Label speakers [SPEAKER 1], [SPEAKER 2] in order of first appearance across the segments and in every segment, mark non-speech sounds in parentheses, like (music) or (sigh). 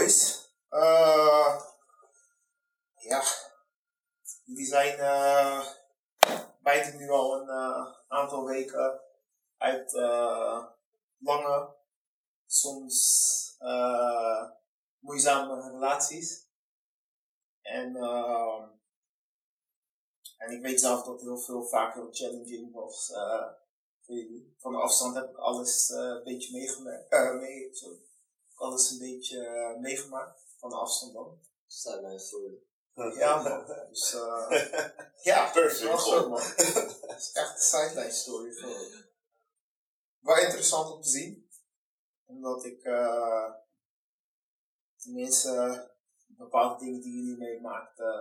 [SPEAKER 1] boys. Uh, ja, die zijn uh, beide nu al een uh, aantal weken uit lange, soms moeizame relaties. En, en ik weet zelf dat heel veel vaak heel challenging was. van de afstand heb ik alles een beetje meegemaakt. mee, alles een beetje uh, meegemaakt. Van de afstand dan.
[SPEAKER 2] Sideline story.
[SPEAKER 1] Ja, man. Dus, uh, (laughs) ja, perfect. Dat was man. Het is echt een sideline story. Gewoon. Wel interessant om te zien. Omdat ik, uh, tenminste, bepaalde dingen die jullie meemaakt, uh,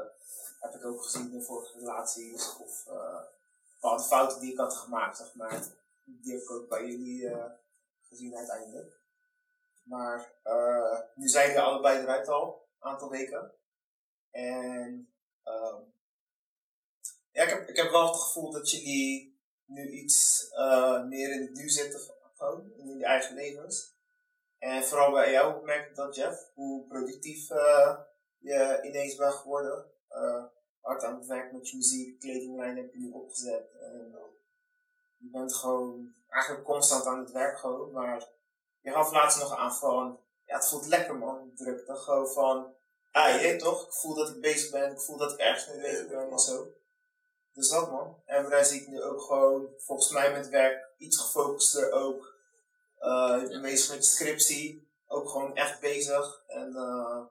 [SPEAKER 1] heb ik ook gezien in vorige relaties. Of bepaalde fouten die ik had gemaakt, zeg maar. Die heb ik ook bij jullie gezien uiteindelijk. Maar uh, nu zijn jullie allebei eruit al, een aantal weken. En uh, ja, ik, heb, ik heb wel het gevoel dat jullie nu iets uh, meer in het nu zitten, gewoon in jullie eigen levens. En vooral bij jou merk ik dat, Jeff, hoe productief uh, je ineens bent geworden. hard aan het werk met je muziek, kledinglijn heb je nu opgezet. En, je bent gewoon eigenlijk constant aan het werk gewoon, maar je gaf laatst nog aan van, ja, het voelt lekker man, druk. Dan gewoon van, ah, je toch, ik voel dat ik bezig ben, ik voel dat ik ergens mee bezig ben en zo. Dus dat man. En daar zie ik nu ook gewoon, volgens mij met werk, iets gefocuster ook. Uh, meestal met scriptie, ook gewoon echt bezig. En, uh,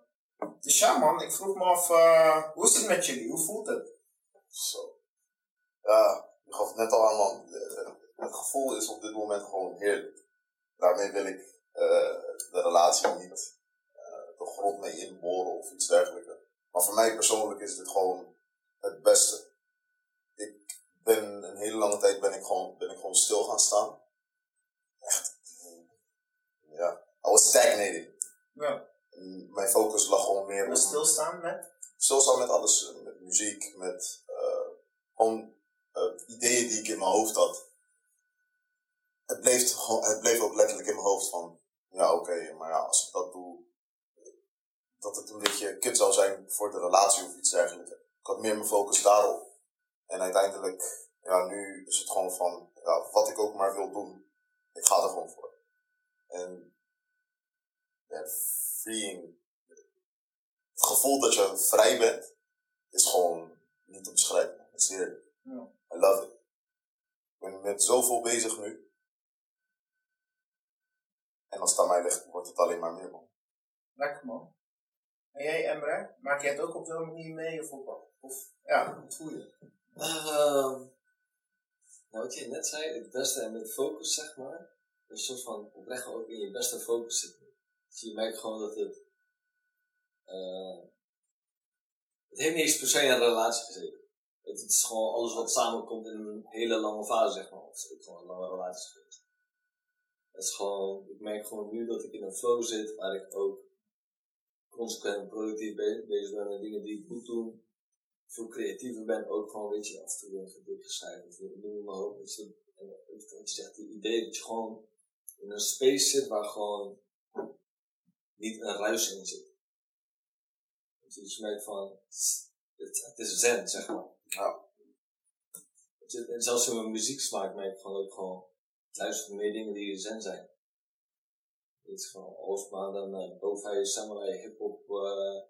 [SPEAKER 1] dus ja man, ik vroeg me af, uh, hoe is het met jullie? Hoe voelt het?
[SPEAKER 3] Zo. Ja, je gaf het net al aan man. Het gevoel is op dit moment gewoon heerlijk daarmee wil ik uh, de relatie niet uh, de grond mee inboren of iets dergelijks. Maar voor mij persoonlijk is dit gewoon het beste. Ik ben een hele lange tijd ben ik gewoon, ben ik gewoon stil gaan staan. Echt. Ja. I was stagnating.
[SPEAKER 1] Ja.
[SPEAKER 3] mijn focus lag gewoon meer
[SPEAKER 1] op... Stilstaan met?
[SPEAKER 3] Stilstaan met alles. Met muziek, met uh, gewoon ideeën die ik in mijn hoofd had het bleef, het bleef ook letterlijk in mijn hoofd van, ja oké, maar ja, als ik dat doe, dat het een beetje kut zou zijn voor de relatie of iets dergelijks. Ik had meer mijn focus daarop. En uiteindelijk, ja, nu is het gewoon van, ja, wat ik ook maar wil doen, ik ga er gewoon voor. En ja, freeing, het gevoel dat je vrij bent, is gewoon niet te beschrijven. Het is heerlijk. Ja. I love it. Ik ben met zoveel bezig nu. En als het aan mij ligt, wordt het alleen maar meer, man.
[SPEAKER 1] Lekker, man. En jij, Emre, maak jij het ook op zo'n manier mee? Of, op, of ja, wat voel je?
[SPEAKER 2] Uh, nou, wat je net zei, het beste en met focus, zeg maar. Een soort van oprecht ook in je beste focus zitten. Dus je merkt gewoon dat het. Uh, het heeft niet eens per se een relatie gezeten. Het, is gewoon alles wat samenkomt in een hele lange fase, zeg maar. Het is ook gewoon een lange relatie geweest. Het is gewoon, ik merk gewoon nu dat ik in een flow zit waar ik ook consequent en productief bezig ben met dingen die ik moet doen. Veel creatiever ben, ook gewoon, weet je, af en toe een gedicht schrijven of een. Weet je, en wat je zegt, het idee dat je gewoon in een space zit waar gewoon niet een ruis in zit. Dat je dus merkt van, het, het is zen, zeg maar. Ja. En zelfs in mijn muzieksmaak merk ik gewoon ook gewoon, luister meer dingen die zen zijn. Het is gewoon maar dan uh, Lo-Fi Samurai hip hop uh,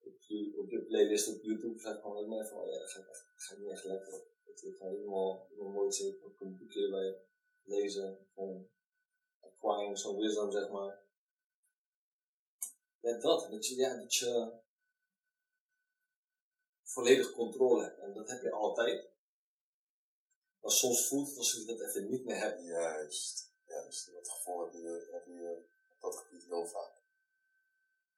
[SPEAKER 2] op, op je playlist op YouTube. Zeg gewoon ik meer van, oh ja, dat ga ik, echt, ga ik niet echt lekker op. Is gewoon helemaal, helemaal mooi zitten. Ook een boekje bij lezen. Gewoon acquiring zo'n wisdom, zeg maar. Ja, dat. Dat je, ja, dat je volledig controle hebt. En dat heb je altijd. Maar soms voelt het alsof je dat even niet meer hebt.
[SPEAKER 3] Juist, juist. Dat gevoel heb je, heb je op dat gebied heel vaak.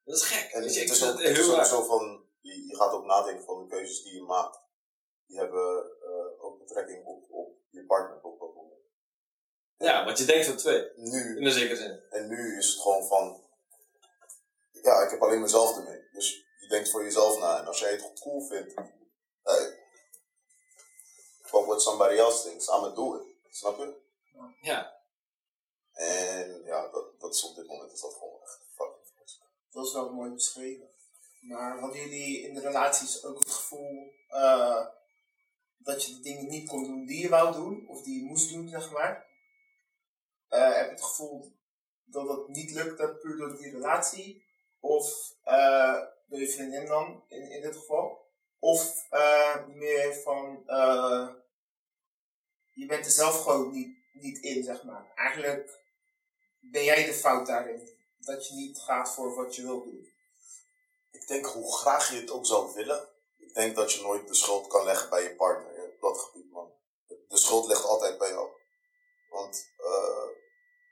[SPEAKER 2] Dat is gek.
[SPEAKER 3] En het is ook, heel zo van, je, je, gaat ook nadenken van de keuzes die je maakt. Die hebben uh, ook betrekking op, op je partner op dat moment.
[SPEAKER 2] Ja, want je denkt van twee.
[SPEAKER 3] Nu.
[SPEAKER 2] In een zekere zin.
[SPEAKER 3] En nu is het gewoon van, ja, ik heb alleen mezelf ermee. Dus je denkt voor jezelf na. En als jij het goed cool vindt, what somebody else thinks, I'm gonna do it. Snap je?
[SPEAKER 2] Ja.
[SPEAKER 3] En ja, dat, dat is op dit moment is dat gewoon echt fucking
[SPEAKER 1] dat is wel mooi beschreven. Maar hadden jullie in de relaties ook het gevoel eh, dat je de dingen niet kon doen die je wou doen, of die je moest doen, zeg maar? Eh, heb je het gevoel dat het niet lukte puur door die relatie? Of eh, door je vriendin dan, in, in dit geval? Of eh, meer van, eh, je bent er zelf gewoon niet, niet in, zeg maar. Eigenlijk ben jij de fout daarin. Dat je niet gaat voor wat je wilt doen.
[SPEAKER 3] Ik denk hoe graag je het ook zou willen, ik denk dat je nooit de schuld kan leggen bij je partner op dat gebied, man. De schuld ligt altijd bij jou. Want uh,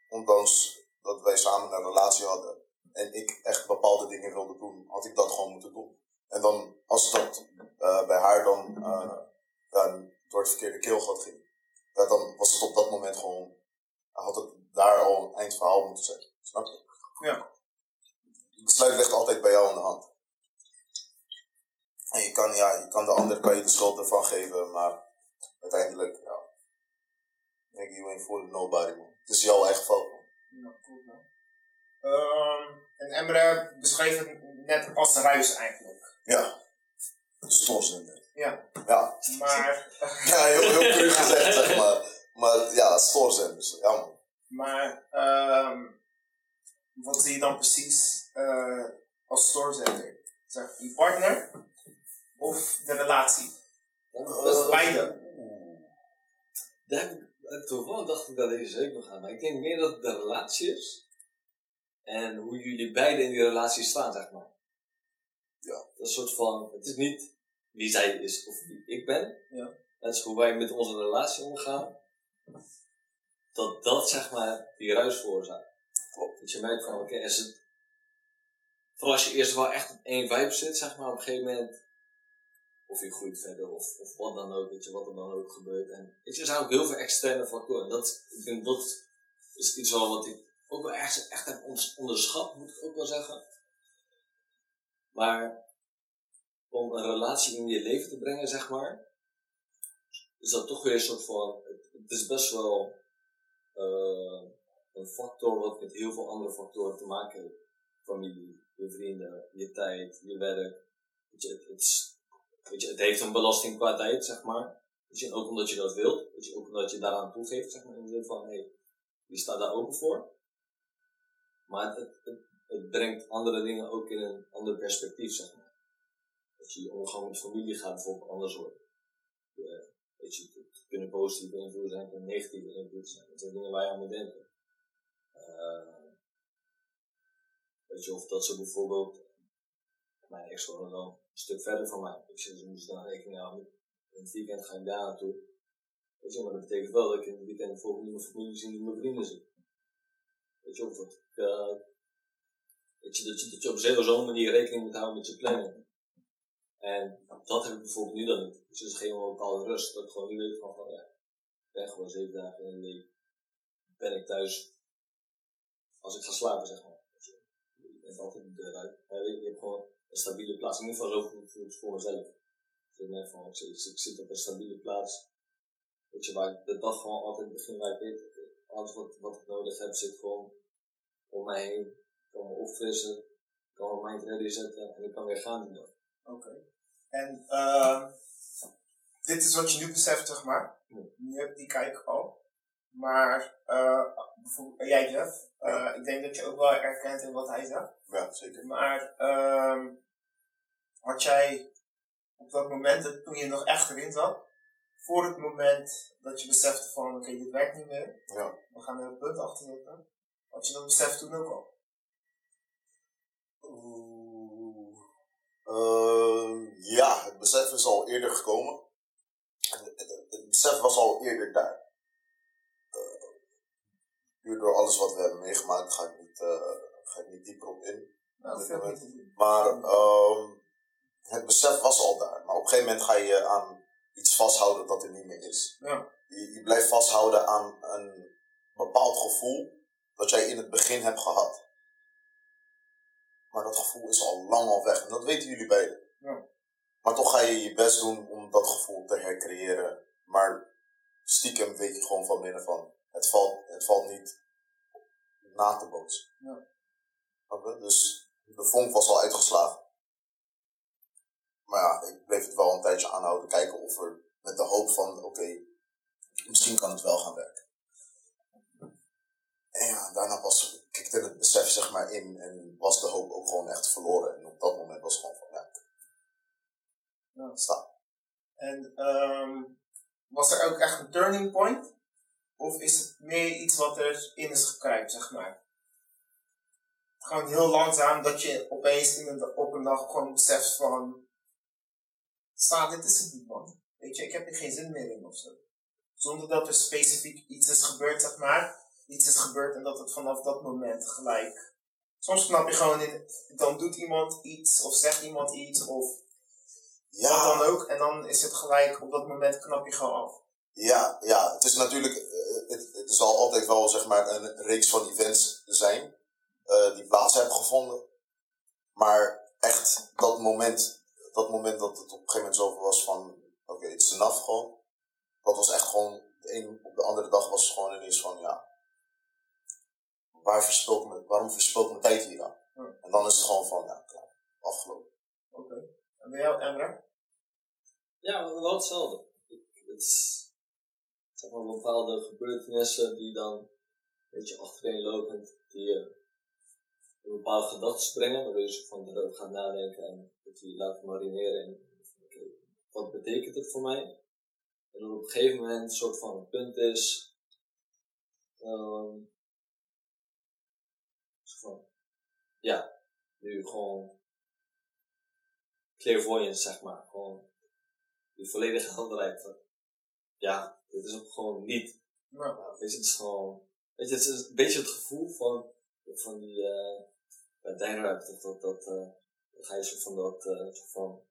[SPEAKER 3] ondanks dat wij samen een relatie hadden en ik echt bepaalde dingen wilde doen, had ik dat gewoon moeten doen. En dan, als dat uh, bij haar dan uh, ja, door het verkeerde keelgat ging, ja, dan was het op dat moment gewoon, had het daar al een eindverhaal moeten zijn. Snap je?
[SPEAKER 1] Ja.
[SPEAKER 3] Het besluit ligt altijd bij jou in de hand. En je kan, ja, je kan de ander kan je de schuld ervan geven, maar uiteindelijk, ja. Denk you ain't fooling nobody, man. Het is jouw eigen fout, man.
[SPEAKER 1] Ja, klopt, man. Um, en Emre beschreef het net als ruis eigenlijk.
[SPEAKER 3] Ja. Stoorzender.
[SPEAKER 1] Ja.
[SPEAKER 3] Ja.
[SPEAKER 1] Maar... (laughs)
[SPEAKER 3] ja, heel, heel cru gezegd, zeg maar. Maar ja, stoorzenders. Ja, man.
[SPEAKER 1] Maar, um, wat zie je dan precies uh, als stoorzender? Zeg, je partner of de relatie? Dat is beide.
[SPEAKER 2] Daar heb ik, toevallig dacht ik dat deze zeker nog aan. Maar ik denk meer dat het de relatie is. En hoe jullie beiden in die relatie staan, zeg maar.
[SPEAKER 3] Ja.
[SPEAKER 2] Dat is een soort van, het is niet wie zij is of wie ik ben.
[SPEAKER 1] Ja.
[SPEAKER 2] Dat is hoe wij met onze relatie omgaan. Dat dat, zeg maar, die ruis veroorzaakt.
[SPEAKER 3] Klopt.
[SPEAKER 2] Dat je merkt van, oké, okay, is het... Vooral als je eerst wel echt op één vibe zit, zeg maar, op een gegeven moment... Of je groeit verder, of, of wat dan ook, weet je, wat er dan ook gebeurt. En weet je, er zijn ook heel veel externe factoren. Dat, ik denk dat is iets wel wat ik ook wel echt, echt heb onderschat, moet ik ook wel zeggen. Maar om een relatie in je leven te brengen, zeg maar, is dat toch weer een soort van, het, is best wel uh, een factor wat met heel veel andere factoren te maken heeft. Familie, je vrienden, je tijd, je werk. Weet je, het, het, het heeft een belasting qua tijd, zeg maar. Weet je, ook omdat je dat wilt, weet je, ook omdat je daaraan toegeeft, zeg maar, in de zin van, hé, hey, je staat daar open voor. Maar het, het, het, brengt andere dingen ook in een ander perspectief, zeg maar. Dat je je omgang met familie gaat bijvoorbeeld anders worden. Je, weet je, het kunnen positieve invloeden zijn, kunnen negatieve invloeden zijn. Dat zijn dingen waar je aan moet denken. Uh, weet je, of dat ze bijvoorbeeld, mijn ex wonen dan een stuk verder van mij. Weet je, ze moesten dan rekening houden. In het weekend ga ik daar naartoe. Weet je, maar dat betekent wel dat ik in het weekend bijvoorbeeld niet mijn familie zie, niet mijn vrienden zie. Weet je, of dat ik, uh, weet je, dat je, dat je op zo'n manier rekening moet houden met je planning. En dat heb ik bijvoorbeeld nu dan niet. Dus het is geen bepaalde rust. Dat ik gewoon nu weet van, van ja, ik ben gewoon zeven dagen in de week. Ben ik thuis als ik ga slapen, zeg maar. Je, ik ben altijd de deur uit. Hebt gewoon een stabiele plaats. In ieder geval zo voel ik voor mezelf. Ik van, ik, ik, ik zit op een stabiele plaats. Weet je, waar ik de dag gewoon altijd begin, waar ik weet, alles wat, wat ik nodig heb zit gewoon om mij heen. Ik kan me opfrissen, ik kan mijn mind ready zetten en ik kan weer gaan die dag.
[SPEAKER 1] Oké. En uh, dit is wat je nu beseft, zeg maar. Nu heb je die kijk al. Maar uh, bijvoorbeeld jij Jeff, uh,
[SPEAKER 3] Ja.
[SPEAKER 1] ik denk dat je ook wel herkent in wat hij zegt.
[SPEAKER 3] Ja, zeker.
[SPEAKER 1] Maar uh, had jij op dat moment, toen je nog echt erin zat, voor het moment dat je besefte van oké, okay, dit werkt niet meer,
[SPEAKER 3] Ja.
[SPEAKER 1] we gaan er een punt achter zetten, had je dat besef toen ook al?
[SPEAKER 3] Oeh. Uh, ja, het besef is al eerder gekomen. Het, besef was al eerder daar. Uh, puur door alles wat we hebben meegemaakt ga ik niet, uh, ga ik niet dieper op in.
[SPEAKER 1] Nou.
[SPEAKER 3] Maar uh, het besef was al daar. Maar op een gegeven moment ga je aan iets vasthouden dat er niet meer is.
[SPEAKER 1] Ja.
[SPEAKER 3] Je, je blijft vasthouden aan een bepaald gevoel dat jij in het begin hebt gehad. Maar dat gevoel is al lang al weg en dat weten jullie beiden.
[SPEAKER 1] Ja.
[SPEAKER 3] Maar toch ga je je best doen om dat gevoel te hercreëren. Maar stiekem weet je gewoon van binnen van, het valt, het valt niet na te bootsen.
[SPEAKER 1] Ja.
[SPEAKER 3] Dus de vonk was al uitgeslagen. Maar ja, ik bleef het wel een tijdje aanhouden, kijken of er met de hoop van, oké, misschien kan het wel gaan werken. En ja, daarna pas kikte het besef zeg maar in en was de hoop ook gewoon echt verloren. En op dat moment was het gewoon van, ja,
[SPEAKER 1] Ja.
[SPEAKER 3] sta.
[SPEAKER 1] En ehm, was er ook echt een turning point? Of is het meer iets wat erin is gekruipt, zeg maar? Gewoon heel langzaam dat je opeens in een, op een dag gewoon beseft van... Sta, dit is het niet, man. Weet je, ik heb er geen zin meer in of zo. Zonder dat er specifiek iets is gebeurd, zeg maar. Iets is gebeurd en dat het vanaf dat moment gelijk... Soms knap je gewoon in... Dan doet iemand iets of zegt iemand iets of wat
[SPEAKER 3] Ja,
[SPEAKER 1] dan ook. En dan is het gelijk, op dat moment knap je gewoon af.
[SPEAKER 3] Ja, ja, het is natuurlijk, eh, het, het zal altijd wel zeg maar een reeks van events zijn eh, die plaats hebben gevonden. Maar echt dat moment, dat moment dat het op een gegeven moment zoveel was van, oké, het is enough gewoon. Dat was echt gewoon, de een op de andere dag was het gewoon ineens van, ja, waar verspilt me, waarom verspilt mijn tijd hier aan?
[SPEAKER 1] Ja.
[SPEAKER 3] En dan is het gewoon van, ja, klaar, afgelopen.
[SPEAKER 1] Oké. En bij jou, Emre?
[SPEAKER 2] Ja, wel hetzelfde. Ik- Het is zeg maar bepaalde gebeurtenissen die dan een beetje achtereenlopend, die je in bepaalde gedachten brengen, waardoor je zo van erover gaat nadenken en dat je laat marineren in oké, wat betekent het voor mij? En dan op een gegeven moment een soort van een punt is, ehm, zo van, ja, nu gewoon clairvoyance, zeg maar. Gewoon die volledige helderheid van, ja, dit is ook gewoon niet.
[SPEAKER 1] Nou,
[SPEAKER 2] weet je, het is gewoon, weet je, het is een beetje het gevoel van, van die, eh bij Dijnrap, dat, dat, dat, eh, dan ga je zo van dat, eh, van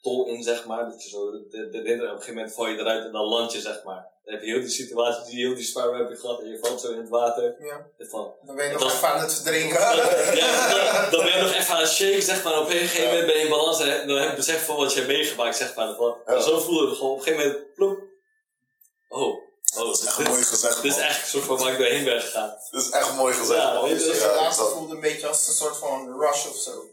[SPEAKER 2] tol in, zeg maar, dat je zo, de, de, op een gegeven moment val je eruit en dan land je, zeg maar. Dan heb je heel die situatie, die heel die sparrow heb je gehad en je valt zo in het water.
[SPEAKER 1] ja.
[SPEAKER 2] En van,
[SPEAKER 1] Dan ben je nog
[SPEAKER 2] Dat-
[SPEAKER 1] even aan het verdrinken. (laughs)
[SPEAKER 2] ja, dan, (laughs) dan ben je nog even aan het shaken, zeg maar. Op een gegeven moment ben je in balans en dan heb je besef van wat je hebt meegemaakt, zeg maar. Van,
[SPEAKER 3] Ja.
[SPEAKER 2] Zo voelde het gewoon op een gegeven moment, plop. Oh, oh,
[SPEAKER 3] Dat is echt
[SPEAKER 2] dit,
[SPEAKER 3] mooi gezegd,
[SPEAKER 2] dit is echt een soort van waar ik doorheen ben gegaan.
[SPEAKER 3] Dat is echt mooi gezegd,
[SPEAKER 2] Ja,
[SPEAKER 3] man.
[SPEAKER 2] je,
[SPEAKER 1] Dus
[SPEAKER 2] Ja,
[SPEAKER 1] het laatste
[SPEAKER 3] dat-
[SPEAKER 1] voelde een beetje als een soort van rush of zo.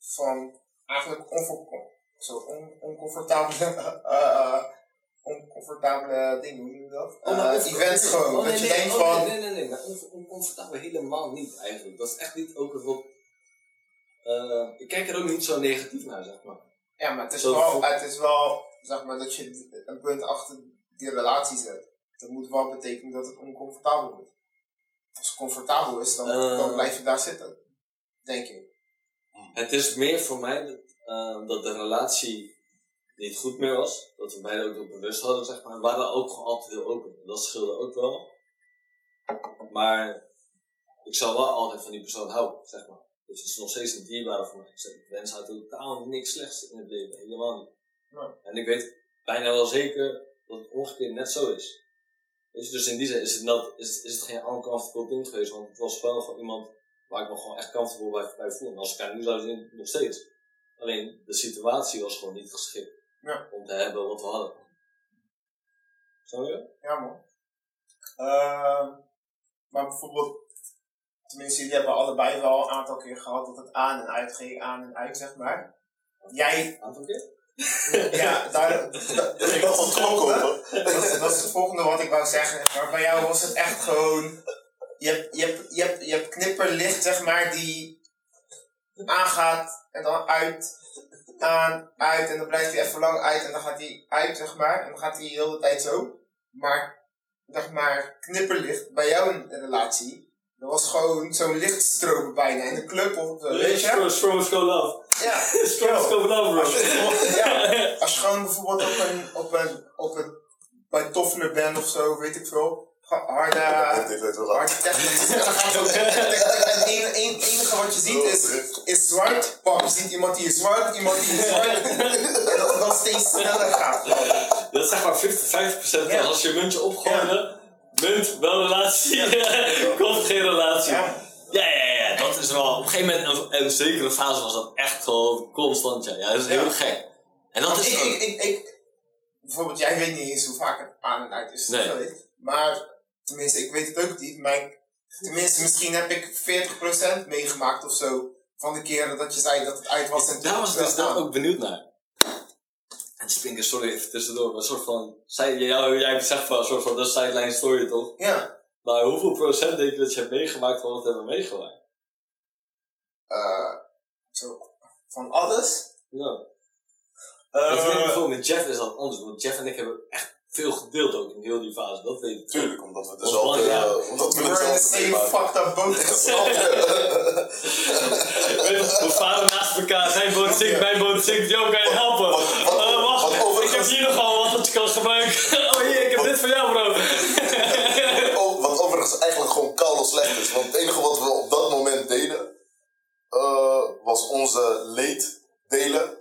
[SPEAKER 1] Van eigenlijk onvoorkom- zo on, oncomfortabele, eh, (laughs) oncomfortabele dingen, hoe noem je dat?
[SPEAKER 2] Oh,
[SPEAKER 1] events
[SPEAKER 2] nee,
[SPEAKER 1] gewoon.
[SPEAKER 2] oh,
[SPEAKER 1] dat
[SPEAKER 2] nee,
[SPEAKER 1] je
[SPEAKER 2] nee,
[SPEAKER 1] denkt
[SPEAKER 2] oh,
[SPEAKER 1] van,
[SPEAKER 2] Nee, nee, nee, on- oncomfortabel helemaal niet eigenlijk. Dat is echt niet ook wat. eh ik kijk er ook niet zo negatief naar, zeg maar.
[SPEAKER 1] ja, maar het is,
[SPEAKER 2] Zo
[SPEAKER 1] wel, het is wel, zeg maar, dat je een punt achter die relatie zet. Dat moet wel betekenen dat het oncomfortabel wordt. Als het comfortabel is, dan,
[SPEAKER 2] Eh.
[SPEAKER 1] dan blijf je daar zitten. Denk ik.
[SPEAKER 2] Het is meer voor mij dat, dat de relatie niet goed meer was. Dat we beiden ook dat bewust hadden, zeg maar. We waren ook gewoon altijd heel open. Dat scheelde ook wel. Maar ik zal wel altijd van die persoon houden, zeg maar. Dus het is nog steeds een dierbare voor mij. Ik wens haar totaal niks slechts in het leven. Helemaal niet.
[SPEAKER 1] Nee.
[SPEAKER 2] En ik weet bijna wel zeker dat het omgekeerd net zo is. Weet je, dus in die zin is het, not, is, is het geen uncomfortable ding geweest. Want het was wel gewoon iemand waar ik me gewoon echt comfortable bij, bij voel. En als ik haar nu zou zien, nog steeds. Alleen de situatie was gewoon niet geschikt
[SPEAKER 1] Ja.
[SPEAKER 2] om te hebben wat we hadden. Snap je?
[SPEAKER 1] Ja, man. Ehm, maar bijvoorbeeld, tenminste, jullie hebben allebei wel een aantal keer gehad dat het aan en uit ging, aan en uit, zeg maar. Jij,
[SPEAKER 2] Aantal keer? (laughs)
[SPEAKER 1] ja, daar, (laughs) dat,
[SPEAKER 3] Ik van het klok open.
[SPEAKER 1] dat, is- dat is het volgende wat ik wou zeggen. Maar bij jou was het echt gewoon, je hebt, je hebt, je hebt, je hebt knipperlicht, zeg maar, die aangaat en dan uit, aan, uit en dan blijft hij even lang uit en dan gaat hij uit, zeg maar. En dan gaat hij de hele tijd zo. Maar, zeg maar, knipperlicht bij jou in een relatie, dat was gewoon zo'n lichtstroom bijna in de club of zo, je?
[SPEAKER 2] Strong, as love.
[SPEAKER 1] Ja,
[SPEAKER 2] Strong as love, bro.
[SPEAKER 1] Als je, ja, als je gewoon bijvoorbeeld op een, op een, op een, bij Toffler bent of zo, weet ik veel. Harde, harde. En het en enige, en- wat je ziet is, is zwart. Pap, je ziet iemand die is zwart, iemand die is zwart. En dat het dan steeds sneller gaat.
[SPEAKER 2] Dat is zeg maar 50, 50
[SPEAKER 1] Ja.
[SPEAKER 2] Als je een muntje opgooide, munt, wel relatie, komt geen relatie.
[SPEAKER 1] Ja.
[SPEAKER 2] Ja, ja, ja, dat is wel. Op een gegeven moment, een, een zekere fase was dat echt gewoon constant, ja. Ja, dat is heel
[SPEAKER 1] Ja.
[SPEAKER 2] gek. En dat is
[SPEAKER 1] ik,
[SPEAKER 2] ook-
[SPEAKER 1] ik, ik, ik, bijvoorbeeld, jij weet niet eens hoe vaak het aan en uit is
[SPEAKER 2] Nee.
[SPEAKER 1] Maar, tenminste, ik weet het ook niet. Maar tenminste, misschien heb ik 40% meegemaakt of zo. van de keren dat je zei dat het uit was en
[SPEAKER 2] Daar was ik dus
[SPEAKER 1] dan
[SPEAKER 2] ook benieuwd naar. En Spinker, sorry even tussendoor, maar een soort van. Zij, jou, jij zegt van een soort van. Dat is sideline story toch?
[SPEAKER 1] Ja,
[SPEAKER 2] Maar hoeveel procent denk je dat je hebt meegemaakt van wat we hebben meegemaakt?
[SPEAKER 1] eh, zo, van alles.
[SPEAKER 2] Ja.
[SPEAKER 1] Eh,
[SPEAKER 2] dat ik bijvoorbeeld met Jeff is dat anders, want Jeff en ik hebben echt veel gedeeld ook in heel die fase, dat weet ik.
[SPEAKER 3] Tuurlijk, omdat we
[SPEAKER 2] Want
[SPEAKER 3] dezelfde...
[SPEAKER 2] ja.
[SPEAKER 3] eh, omdat we
[SPEAKER 1] we were in the
[SPEAKER 3] dezelfde
[SPEAKER 1] same
[SPEAKER 3] meemaken.
[SPEAKER 1] fucked up (laughs)
[SPEAKER 2] je, we varen naast elkaar, zijn boot zinkt, mijn boot zinkt, yo, kan je helpen?
[SPEAKER 3] wat- wat-
[SPEAKER 2] Eh, wacht,
[SPEAKER 3] wat
[SPEAKER 2] ik heb hier nogal wat dat je kan gebruiken. (laughs) Oh hier, ik heb dit voor jou bro. (laughs)
[SPEAKER 3] Oh, wat overigens eigenlijk gewoon koude slecht is. Want het enige wat we op dat moment deden, eh, was onze leed delen.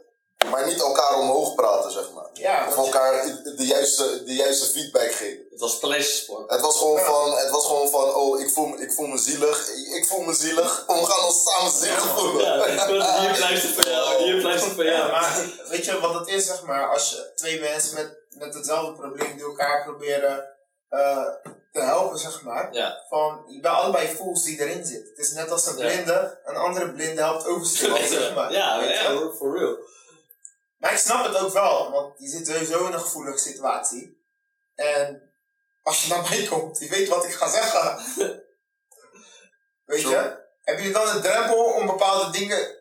[SPEAKER 3] Maar niet elkaar omhoog praten, zeg maar.
[SPEAKER 1] Ja,
[SPEAKER 3] Of elkaar de juiste, de juiste feedback geven.
[SPEAKER 2] Het was paleissport.
[SPEAKER 3] Het was gewoon
[SPEAKER 1] Ja.
[SPEAKER 3] van, het was gewoon van oh, ik voel, me- ik voel me zielig. Ik voel me zielig. We gaan ons samen zielig voelen.
[SPEAKER 2] Ja, hier pleister voor jou, hier pleister voor
[SPEAKER 1] Ja,
[SPEAKER 2] jou.
[SPEAKER 1] maar weet je wat het is, zeg maar, als je twee mensen met, met hetzelfde probleem die elkaar proberen eh, te helpen, zeg maar.
[SPEAKER 2] Ja.
[SPEAKER 1] Van, je bent allebei fools die erin zitten. Het is net als een
[SPEAKER 2] Ja.
[SPEAKER 1] blinde, een andere blinde helpt oversteken, (laughs) zeg maar.
[SPEAKER 2] Ja, for real.
[SPEAKER 1] Maar ik snap het ook wel, want je zit sowieso in een gevoelige situatie. En als je naar mij (laughs) komt, je weet wat ik ga zeggen. Weet
[SPEAKER 3] Zo.
[SPEAKER 1] je? Heb je dan de drempel om bepaalde dingen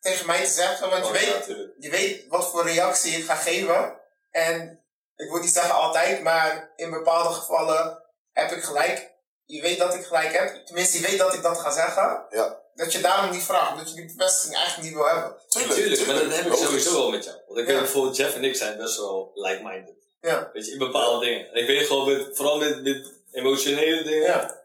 [SPEAKER 1] tegen mij te zeggen? Want je
[SPEAKER 2] Oh,
[SPEAKER 1] weet je weet wat voor reactie ik ga geven. En ik wil niet zeggen altijd, maar in bepaalde gevallen heb ik gelijk. Je weet dat ik gelijk heb. Tenminste, je weet dat ik dat ga zeggen.
[SPEAKER 3] Ja.
[SPEAKER 1] Dat je daarom niet vraagt. Dat je die bevestiging eigenlijk niet wil hebben.
[SPEAKER 3] Tuurlijk,
[SPEAKER 2] Tuurlijk, maar dat heb ik sowieso wel met jou. Want ik
[SPEAKER 1] Ja.
[SPEAKER 2] weet bijvoorbeeld, Jeff en ik zijn best wel like-minded.
[SPEAKER 1] Ja.
[SPEAKER 2] Weet je, in bepaalde dingen. En ik weet gewoon, met, vooral met, met emotionele dingen.
[SPEAKER 1] Ja.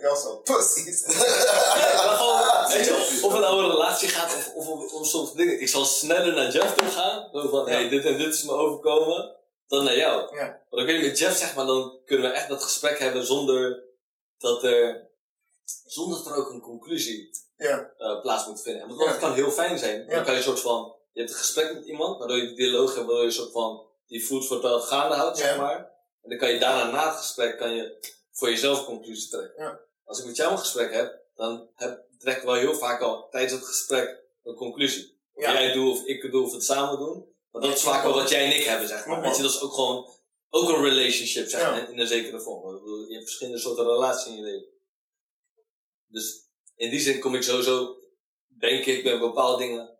[SPEAKER 1] Ja, zo. Pussies. (laughs)
[SPEAKER 2] Maar gewoon, weet je, of het nou om een relatie gaat of, of om, om soms dingen. Ik zal sneller naar Jeff toe gaan. Zo van,
[SPEAKER 1] Ja.
[SPEAKER 2] hey, dit en dit is me overkomen. Dan naar jou.
[SPEAKER 1] Ja.
[SPEAKER 2] Want ik weet met Jeff, zeg maar, dan kunnen we echt dat gesprek hebben zonder dat er, zonder dat er ook een conclusie
[SPEAKER 1] Ja.
[SPEAKER 2] eh, plaats moet vinden. Want
[SPEAKER 1] Ja.
[SPEAKER 2] dat kan heel fijn zijn. Dan kan je een soort van, je hebt een gesprek met iemand, waardoor je die dialoog hebt, waardoor je een soort van die food for thought gaande houdt, zeg maar. En dan kan je daarna, na het gesprek, kan je voor jezelf een conclusie trekken.
[SPEAKER 1] Ja.
[SPEAKER 2] Als ik met jou een gesprek heb, dan heb, trek ik wel heel vaak al tijdens het gesprek een conclusie. Of jij het doet, of ik het doe, of het samen doen. Maar dat is vaak wel wat jij en ik hebben, zeg maar. Weet je, dat is ook gewoon, ook een relationship,
[SPEAKER 1] Ja.
[SPEAKER 2] maar, in een zekere vorm. Ik bedoel, Je hebt verschillende soorten relaties in je leven. Dus in die zin kom ik sowieso, denk ik, bij bepaalde dingen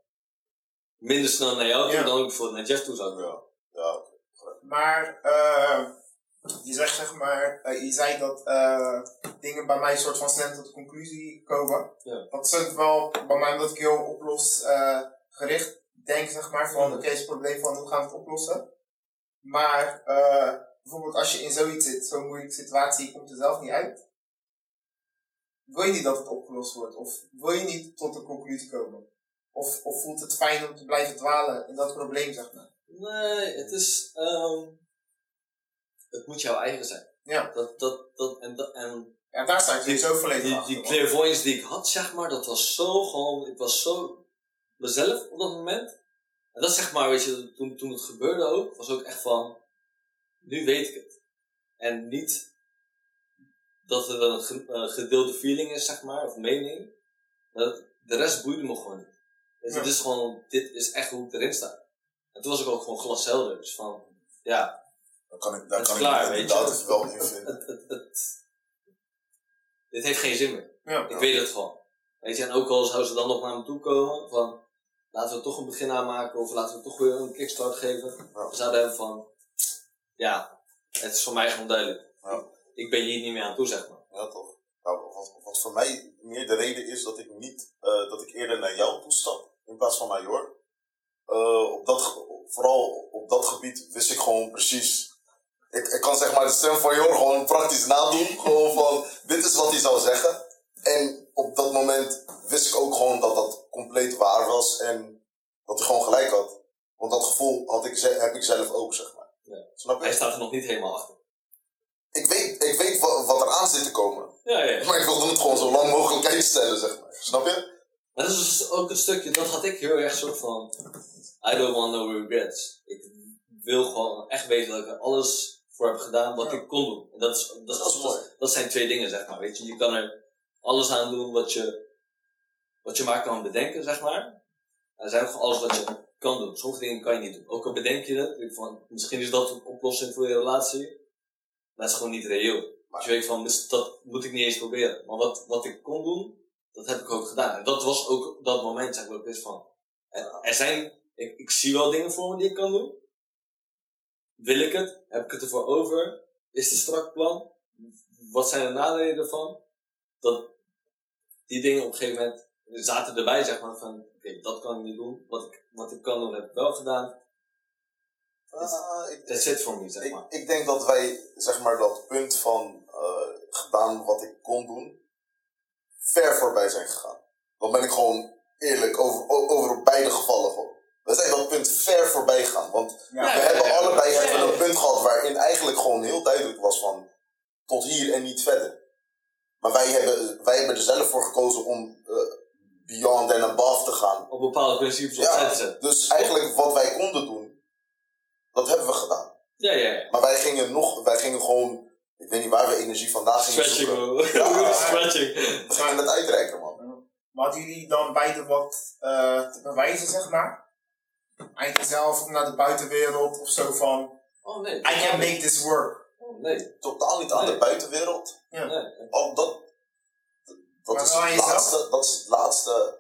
[SPEAKER 2] minder snel naar jou toe
[SPEAKER 1] Ja.
[SPEAKER 2] dan ik bijvoorbeeld naar Jeff toe zou.
[SPEAKER 3] Ja, ja.
[SPEAKER 1] Maar, eh, je zegt zeg maar, eh, je zei dat eh, dingen bij mij soort van snel tot de conclusie komen.
[SPEAKER 2] Ja.
[SPEAKER 1] Dat zit wel bij mij omdat ik heel oplosgericht denk, zeg maar, van oké, is het probleem van hoe gaan we het oplossen. Maar eh, bijvoorbeeld als je in zoiets zit, zo'n moeilijke situatie, je komt er zelf niet uit. Wil je niet dat het opgelost wordt? Of wil je niet tot een conclusie komen? Of, of voelt het fijn om te blijven dwalen in dat probleem, zeg maar?
[SPEAKER 2] Nee, het is, ehm het moet jouw eigen zijn.
[SPEAKER 1] Ja.
[SPEAKER 2] Dat, dat, dat, en, dat, en
[SPEAKER 1] Ja, daar sta ik
[SPEAKER 2] Die-
[SPEAKER 1] sowieso volledig
[SPEAKER 2] die,
[SPEAKER 1] achter.
[SPEAKER 2] die clairvoyance die ik had, zeg maar, dat was zo gewoon, ik was zo mezelf op dat moment. En dat zeg maar, weet je, toen, toen het gebeurde ook, was ook echt van, nu weet ik het. En niet dat het een eh, gedeelde feeling is, zeg maar, of mening. Dat, de rest boeide me gewoon niet. Je,
[SPEAKER 1] Ja.
[SPEAKER 2] Het is gewoon, dit is echt hoe ik erin sta. En toen was ik ook gewoon glashelder. Dus van, ja,
[SPEAKER 3] Dan kan ik,
[SPEAKER 2] is
[SPEAKER 3] kan
[SPEAKER 2] klaar,
[SPEAKER 3] ik
[SPEAKER 2] weet je.
[SPEAKER 3] inderdaad wel in (laughs)
[SPEAKER 2] het,
[SPEAKER 3] vinden.
[SPEAKER 2] dit heeft geen zin meer.
[SPEAKER 1] Ja.
[SPEAKER 2] Ik weet het gewoon. Weet je, en ook al zouden ze dan nog naar me toe komen, van laten we toch een begin aanmaken of laten we toch weer een kickstart geven.
[SPEAKER 3] Ja.
[SPEAKER 2] We zouden hebben van, ja, het is voor mij gewoon duidelijk.
[SPEAKER 3] Ja.
[SPEAKER 2] Ik ben hier niet meer aan toe, zeg maar.
[SPEAKER 3] Ja, toch. Nou, wat, wat voor mij meer de reden is dat ik niet, eh, dat ik eerder naar jou toestap in plaats van naar Jor. Eh, op dat, vooral op dat gebied wist ik gewoon precies. Ik, ik kan zeg maar de stem van Jor gewoon praktisch nadoen. gewoon van, dit is wat hij zou zeggen. En op dat moment wist ik ook gewoon dat dat compleet waar was en dat hij gewoon gelijk had. Want dat gevoel had ik, heb ik zelf ook, zeg maar.
[SPEAKER 2] Ja.
[SPEAKER 3] Snap
[SPEAKER 2] Hij
[SPEAKER 3] je?
[SPEAKER 2] staat er nog niet helemaal achter.
[SPEAKER 3] Ik weet, ik weet wat, wat er aan zit te komen.
[SPEAKER 2] Ja, ja.
[SPEAKER 3] Maar ik wilde het gewoon zo lang mogelijk uitstellen, zeg maar. Snap je?
[SPEAKER 2] Maar dat is dus ook een stukje, dat had ik heel erg soort van, I don't want no regrets. Ik wil gewoon echt weten dat ik er alles voor heb gedaan wat ik kon doen. En dat, is, dat,
[SPEAKER 3] Dat is
[SPEAKER 2] dat zijn twee dingen, zeg maar. Weet je, je kan er alles aan doen wat je, wat je maar kan bedenken, zeg maar. Er zijn gewoon alles wat je kan doen. Sommige dingen kan je niet doen. Ook al bedenk je ik van, misschien is dat een oplossing voor je relatie, maar het is gewoon niet reëel. Dus je weet van, dus dat moet ik niet eens proberen. Maar wat, wat ik kon doen, dat heb ik ook gedaan. En dat was ook dat moment, zeg maar, dat ik wist van, er, er zijn, ik, ik zie wel dingen voor me die ik kan doen. Wil ik het? Heb ik het ervoor over? Is het een strak plan? Wat zijn de nadelen ervan? Dat die dingen op een gegeven moment zaten erbij, zeg maar, van, oké, dat kan ik niet doen. Wat ik, wat ik kan doen, heb ik wel gedaan.
[SPEAKER 3] Ah, ik,
[SPEAKER 2] That's it for me, zeg
[SPEAKER 3] ik,
[SPEAKER 2] maar.
[SPEAKER 3] ik denk dat wij, zeg maar, dat punt van eh, gedaan wat ik kon doen, ver voorbij zijn gegaan. Dan ben ik gewoon eerlijk over, over beide gevallen gewoon. We zijn dat punt ver voorbij gegaan. Want
[SPEAKER 1] Ja,
[SPEAKER 3] we
[SPEAKER 2] ja,
[SPEAKER 3] hebben
[SPEAKER 2] ja.
[SPEAKER 3] allebei
[SPEAKER 2] Ja,
[SPEAKER 3] hebben
[SPEAKER 2] ja.
[SPEAKER 3] een punt gehad waarin eigenlijk gewoon heel duidelijk was van tot hier en niet verder. Maar wij hebben, wij hebben er zelf voor gekozen om eh, beyond and above te gaan.
[SPEAKER 2] Op bepaalde principes
[SPEAKER 3] Ja.
[SPEAKER 2] te zetten.
[SPEAKER 3] Dus eigenlijk wat wij konden doen, dat hebben we gedaan.
[SPEAKER 2] Ja, ja, ja.
[SPEAKER 3] Maar wij gingen nog, wij gingen gewoon, ik weet niet waar we energie vandaan gingen
[SPEAKER 2] Stretching,
[SPEAKER 3] zoeken.
[SPEAKER 2] bro.
[SPEAKER 3] Ja. (laughs)
[SPEAKER 2] Stretching.
[SPEAKER 3] We gingen het uitreiken, man.
[SPEAKER 1] Maar hadden jullie dan beide wat eh, te bewijzen, zeg maar? Eind zelf of naar de buitenwereld of zo van...
[SPEAKER 2] Oh nee.
[SPEAKER 1] I can make this work.
[SPEAKER 2] Nee.
[SPEAKER 3] Totaal niet aan de
[SPEAKER 2] Nee.
[SPEAKER 3] buitenwereld.
[SPEAKER 2] nee.
[SPEAKER 3] Oh, dat, is
[SPEAKER 1] aan
[SPEAKER 3] het laatste, dat is het laatste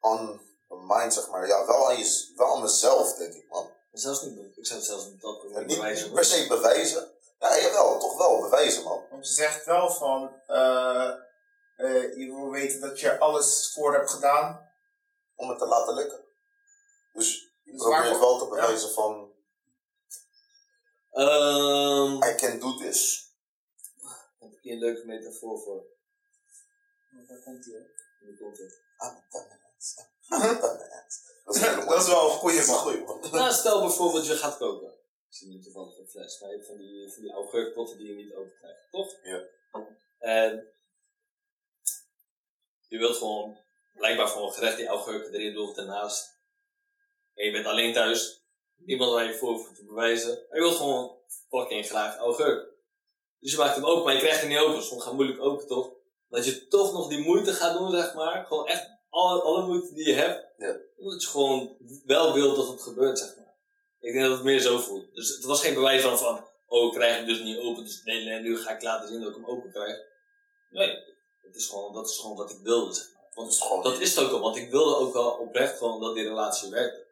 [SPEAKER 3] on the mind, zeg maar. Ja, wel aan, je, wel aan mezelf, denk ik, man.
[SPEAKER 2] Zelfs niet doen. Ik zou het zelfs niet dat
[SPEAKER 3] Ja, niet,
[SPEAKER 2] bewijzen.
[SPEAKER 3] per se bewijzen. Ja, jawel, toch wel bewijzen, man.
[SPEAKER 1] Want je zegt wel van... eh eh, je wil weten dat je alles voor hebt gedaan.
[SPEAKER 3] Om het te laten lukken. Dus je
[SPEAKER 1] Dus
[SPEAKER 3] probeert wel te
[SPEAKER 1] ja.
[SPEAKER 3] bewijzen van,
[SPEAKER 2] Ehm,
[SPEAKER 3] I can do this.
[SPEAKER 2] heb ik hier een leuke metafoor voor.
[SPEAKER 1] Daar komt hij, hè.
[SPEAKER 2] Hoe komt het?
[SPEAKER 3] I'm done it. I'm done it. Dat is, een hele
[SPEAKER 1] Dat is wel een
[SPEAKER 3] een
[SPEAKER 1] man.
[SPEAKER 3] goeie, man.
[SPEAKER 2] Nou, stel bijvoorbeeld je gaat koken. Ik zie nu toevallig een fles, maar je hebt van die, van die augurkpotten die je niet open krijgt, toch?
[SPEAKER 3] Ja.
[SPEAKER 2] En je wilt gewoon, blijkbaar gewoon gerecht die augurken erin doen of ernaast. En je bent alleen thuis, niemand waar je voor hoeft te bewijzen. Maar je wilt gewoon fucking graag augurk. Dus je maakt hem open, maar je krijgt hem niet open. Soms gaat moeilijk open, toch? Dat je toch nog die moeite gaat doen, zeg maar. Gewoon echt alle, alle moeite die je hebt.
[SPEAKER 3] Ja.
[SPEAKER 2] Omdat je gewoon wel wilt dat het gebeurt, zeg maar. Ik denk dat het meer zo voelt. Dus het was geen bewijs van, van oh, ik krijg hem dus niet open, dus nee, nee, nu ga ik laten zien dat ik hem open krijg. Nee, het is gewoon, dat is gewoon wat ik wilde, zeg maar.
[SPEAKER 3] Dat
[SPEAKER 2] Want dat is het ook al, want ik wilde ook al oprecht gewoon dat die relatie werkte.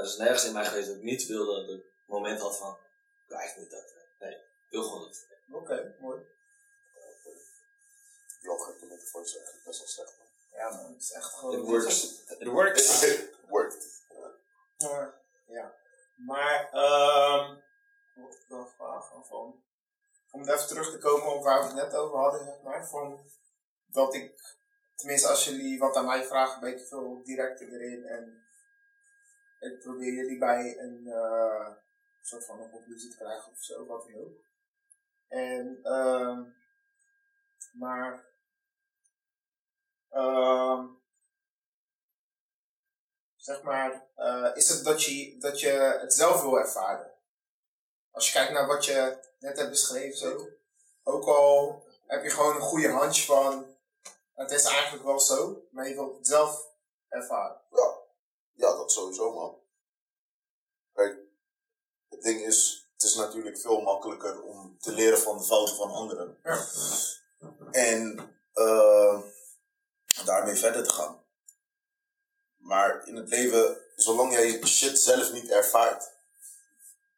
[SPEAKER 2] Er is nergens in mij geweest dat ik niet wilde, dat ik een moment had van, ik wil eigenlijk niet dat, eh, nee, ik wil gewoon dat. het.
[SPEAKER 1] Oké, mooi.
[SPEAKER 3] Die algoritme metafoor is eigenlijk best wel slecht, man.
[SPEAKER 1] Ja, man. Het is echt gewoon...
[SPEAKER 2] It works. It works. (laughs)
[SPEAKER 3] Worked.
[SPEAKER 1] Maar, ja. Maar, ehm wat ik wel vragen van, om even terug te komen op waar we het net over hadden, zeg maar, van dat ik, tenminste als jullie wat aan mij vragen, een beetje veel directer erin en ik probeer jullie bij een eh, soort van een conclusie te krijgen of zo, wat dan ook. En, ehm maar, ehm zeg maar, eh, is het dat je, dat je het zelf wil ervaren. Als je kijkt naar wat je net hebt beschreven, zo, ook al heb je gewoon een goede hunch van, het is eigenlijk wel zo, maar je wilt het zelf ervaren.
[SPEAKER 3] Dat sowieso, man. Kijk, het ding is, het is natuurlijk veel makkelijker om te leren van de fouten van anderen.
[SPEAKER 1] Ja.
[SPEAKER 3] En eh, daarmee verder te gaan. Maar in het leven, zolang jij shit zelf niet ervaart,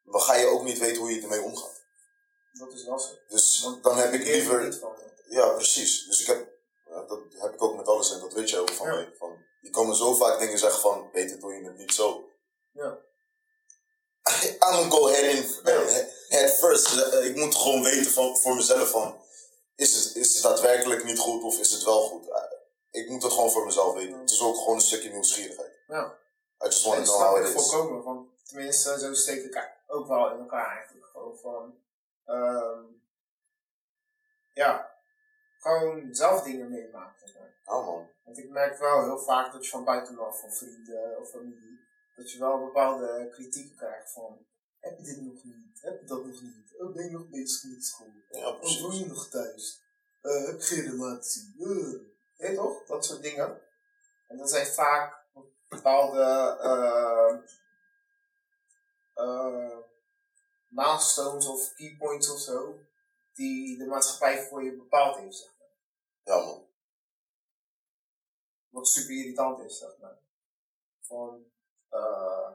[SPEAKER 3] dan ga je ook niet weten hoe je ermee omgaat.
[SPEAKER 1] Dat is zo.
[SPEAKER 3] Dus dan heb ik liever. Ja, precies. Dus ik heb, ja, dat heb ik ook met alles en dat weet je ook van
[SPEAKER 1] Ja.
[SPEAKER 3] mij. Van, je kan me zo vaak dingen zeggen van, beter doe je het niet zo.
[SPEAKER 1] Ja.
[SPEAKER 3] I'm go head, in, head first. Eh, Ik moet gewoon weten van, voor mezelf van, is het, is het daadwerkelijk niet goed of is het wel goed? Eh, Ik moet het gewoon voor mezelf weten. Het is ook gewoon een stukje nieuwsgierigheid.
[SPEAKER 1] Ja.
[SPEAKER 3] I just want to know how it is.
[SPEAKER 1] volkomen, want tenminste, zo steek ik ook wel in elkaar eigenlijk. Gewoon van, ehm ja, gewoon zelf dingen meemaken.
[SPEAKER 3] Nou man.
[SPEAKER 1] Want ik merk wel heel vaak dat je van buitenaf, van vrienden of familie, dat je wel bepaalde kritieken krijgt van, heb je dit nog niet? Heb je dat nog niet? Oh, ben je nog bezig met school?
[SPEAKER 3] Ja,
[SPEAKER 1] Oh,
[SPEAKER 3] precies.
[SPEAKER 1] woon je nog thuis? Eh, heb je geen relatie? Uh. Weet je toch? Dat soort dingen. En dat zijn vaak bepaalde uh, uh, milestones of keypoints of zo, die de maatschappij voor je bepaald heeft.
[SPEAKER 3] Ja, man.
[SPEAKER 1] Wat super irritant is, zeg maar. Van, uh,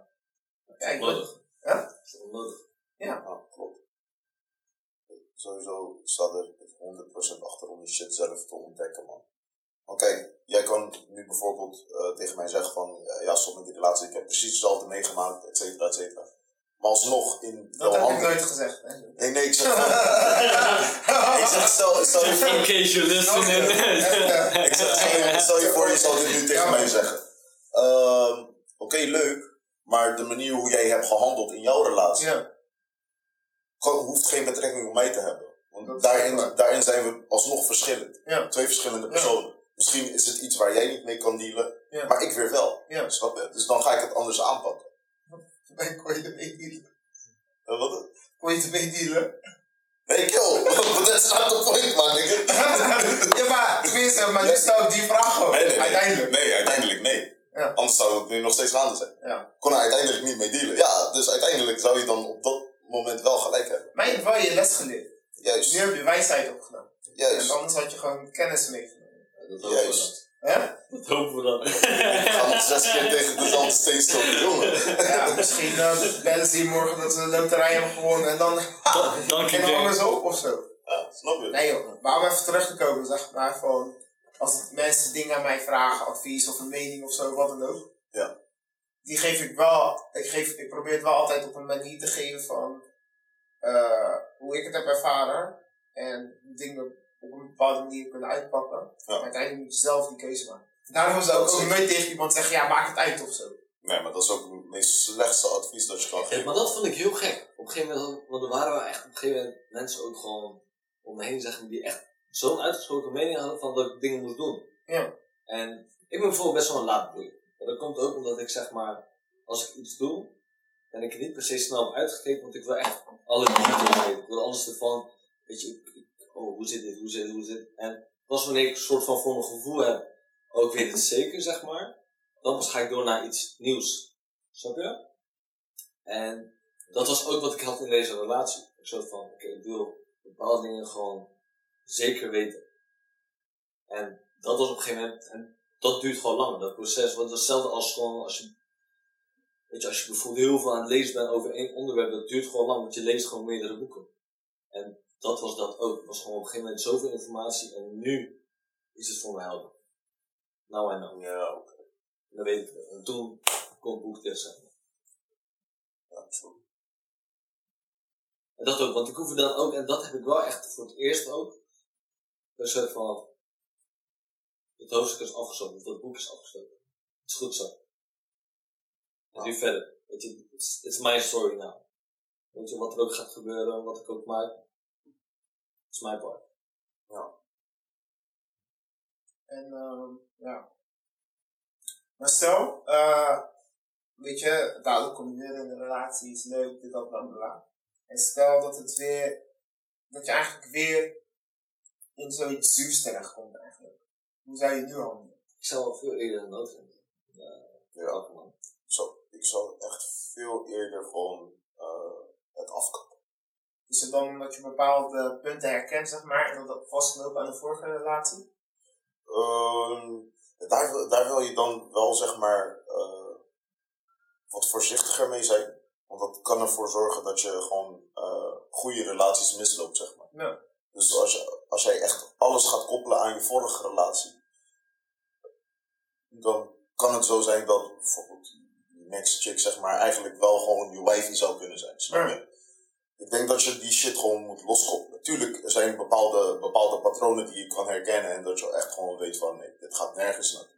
[SPEAKER 2] ik onnodig.
[SPEAKER 1] Hè?
[SPEAKER 2] Dat is onnodig.
[SPEAKER 1] Ja.
[SPEAKER 3] Ja, klopt. Sowieso staat er 100% achter om die shit zelf te ontdekken, man. Want kijk, jij kan nu bijvoorbeeld uh, tegen mij zeggen van, uh, ja, stop met die relatie, ik heb precies hetzelfde meegemaakt, et cetera, et cetera. Maar alsnog in
[SPEAKER 1] Dat heb ik nooit gezegd. Hè?
[SPEAKER 3] Nee, nee, ik zeg (laughs) ik zeg, stel, stel je voor...
[SPEAKER 2] In case you listen. (laughs)
[SPEAKER 3] ik zeg, stel, je, stel je voor, je zou dit nu tegen mij zeggen. Uh, Oké, okay, leuk, maar de manier hoe jij hebt gehandeld in jouw relatie...
[SPEAKER 1] Ja.
[SPEAKER 3] hoeft geen betrekking op mij te hebben. Want daarin, daarin zijn we alsnog verschillend.
[SPEAKER 1] Ja.
[SPEAKER 3] Twee verschillende personen. Misschien is het iets waar jij niet mee kan dealen,
[SPEAKER 1] Ja.
[SPEAKER 3] maar ik weer wel.
[SPEAKER 1] Ja.
[SPEAKER 3] Snap je? Dus dan ga ik het anders aanpakken.
[SPEAKER 1] Nee, kon je ermee dealen?
[SPEAKER 3] Uh, wat?
[SPEAKER 1] Kon je ermee dealen?
[SPEAKER 3] Nee, kill. That's not the point, man.
[SPEAKER 1] ja, maar, tenminste, maar nu stel ik die vraag gewoon.
[SPEAKER 3] Nee, nee, nee.
[SPEAKER 1] Uiteindelijk.
[SPEAKER 3] Nee, uiteindelijk nee.
[SPEAKER 1] Ja.
[SPEAKER 3] Anders zou het nu nog steeds gaande zijn.
[SPEAKER 1] Ja.
[SPEAKER 3] Kon er uiteindelijk niet mee dealen. Ja, dus uiteindelijk zou je dan op dat moment wel gelijk hebben.
[SPEAKER 1] Maar je hebt wel je les geleerd.
[SPEAKER 3] Juist.
[SPEAKER 1] Nu heb je wijsheid opgedaan. En
[SPEAKER 3] Juist.
[SPEAKER 1] anders had je gewoon kennis meegenomen.
[SPEAKER 2] Dat.
[SPEAKER 3] Juist.
[SPEAKER 1] Hè?
[SPEAKER 2] Dat hopen we dan.
[SPEAKER 3] Ik ga nog zes keer tegen dezelfde steen stoten, jongen.
[SPEAKER 1] Ja, misschien uh, bellen ze hier morgen dat ze de loterij hebben gewonnen en dan
[SPEAKER 2] Dank je,
[SPEAKER 1] en dan
[SPEAKER 2] James.
[SPEAKER 1] ze op of zo.
[SPEAKER 3] Ja, snap je?
[SPEAKER 1] Nee joh, maar om even terug te komen, zeg maar van, als mensen dingen aan mij vragen, advies of een mening of zo, wat dan ook.
[SPEAKER 3] Ja.
[SPEAKER 1] Die geef ik wel, ik, geef, ik probeer het wel altijd op een manier te geven van eh, hoe ik het heb ervaren. En dingen een bepaalde manier kunnen uitpakken.
[SPEAKER 3] Ja.
[SPEAKER 1] Maar uiteindelijk moet je zelf die keuze maken. Daarom zou ik ook nooit tegen iemand zeggen, ja maak het uit of zo.
[SPEAKER 3] Nee, maar dat is ook het meest slechtste advies dat je kan
[SPEAKER 2] Ja,
[SPEAKER 3] geven.
[SPEAKER 2] maar dat vond ik heel gek. Op een gegeven moment, want er waren wel echt op een gegeven moment mensen ook gewoon om me heen zeggen die echt zo'n uitgesproken mening hadden van dat ik dingen moest doen.
[SPEAKER 1] Ja.
[SPEAKER 2] En ik ben bijvoorbeeld best wel een laadbloeier. Maar dat komt ook omdat ik zeg maar, als ik iets doe, ben ik er niet per se snel op uitgekeken, want ik wil echt alle details weten. Ik wil alles ervan, weet je, ik, ik- oh, hoe zit dit, hoe zit dit, hoe zit. En pas wanneer ik een soort van voor mijn gevoel heb, ook weet het zeker, zeg maar, dan ga ik door naar iets nieuws. Snap je? En dat was ook wat ik had in deze relatie. Ik soort van, oké, ik wil bepaalde dingen gewoon zeker weten. En dat was op een gegeven moment, en dat duurt gewoon langer, dat proces. Want hetzelfde als gewoon, als je, weet je, als je bijvoorbeeld heel veel aan het lezen bent over één onderwerp, dat duurt gewoon lang, want je leest gewoon meerdere boeken. En dat was dat ook. Het was gewoon op een gegeven moment zoveel informatie en nu is het voor me helder. Nou en nou.
[SPEAKER 3] Ja, oké.
[SPEAKER 2] Dat weet ik. En toen kon het boek zijn.
[SPEAKER 3] Ja, sorry.
[SPEAKER 2] En dat ook, want ik hoef er dan ook, en dat heb ik wel echt voor het eerst ook, een soort van, het hoofdstuk is afgesloten, of dat boek is afgesloten. Het is goed zo. En nu verder. Weet je, it's, it's my story now. Weet je, wat er ook gaat gebeuren, wat ik ook maak, it's my part.
[SPEAKER 1] En ehm ja. Maar stel, eh weet je, dadelijk kom je weer in een relatie, is leuk, dit, dat, bla, bla. En stel dat het weer, dat je eigenlijk weer in zoiets zuurs terechtkomt eigenlijk. Hoe zou je nu handelen?
[SPEAKER 2] Ik zou wel veel eerder een nood vinden. Ja,
[SPEAKER 3] Ja.
[SPEAKER 2] man.
[SPEAKER 3] Zo, ik zou echt veel eerder gewoon eh, het afkappen.
[SPEAKER 1] Is het dan dat je bepaalde punten herkent, zeg maar, en dat dat vastgelopen aan de vorige relatie?
[SPEAKER 3] Ehm, daar, wil- daar wil je dan wel, zeg maar, eh, wat voorzichtiger mee zijn. Want dat kan ervoor zorgen dat je gewoon eh, goede relaties misloopt, zeg maar.
[SPEAKER 1] Ja.
[SPEAKER 3] Dus als, je, als jij echt alles gaat koppelen aan je vorige relatie, dan kan het zo zijn dat bijvoorbeeld die next chick, zeg maar, eigenlijk wel gewoon je wifey zou kunnen zijn. Snap je? Ik denk dat je die shit gewoon moet loskoppelen. Tuurlijk, er zijn bepaalde, bepaalde patronen die je kan herkennen en dat je echt gewoon weet van nee, dit gaat nergens naartoe.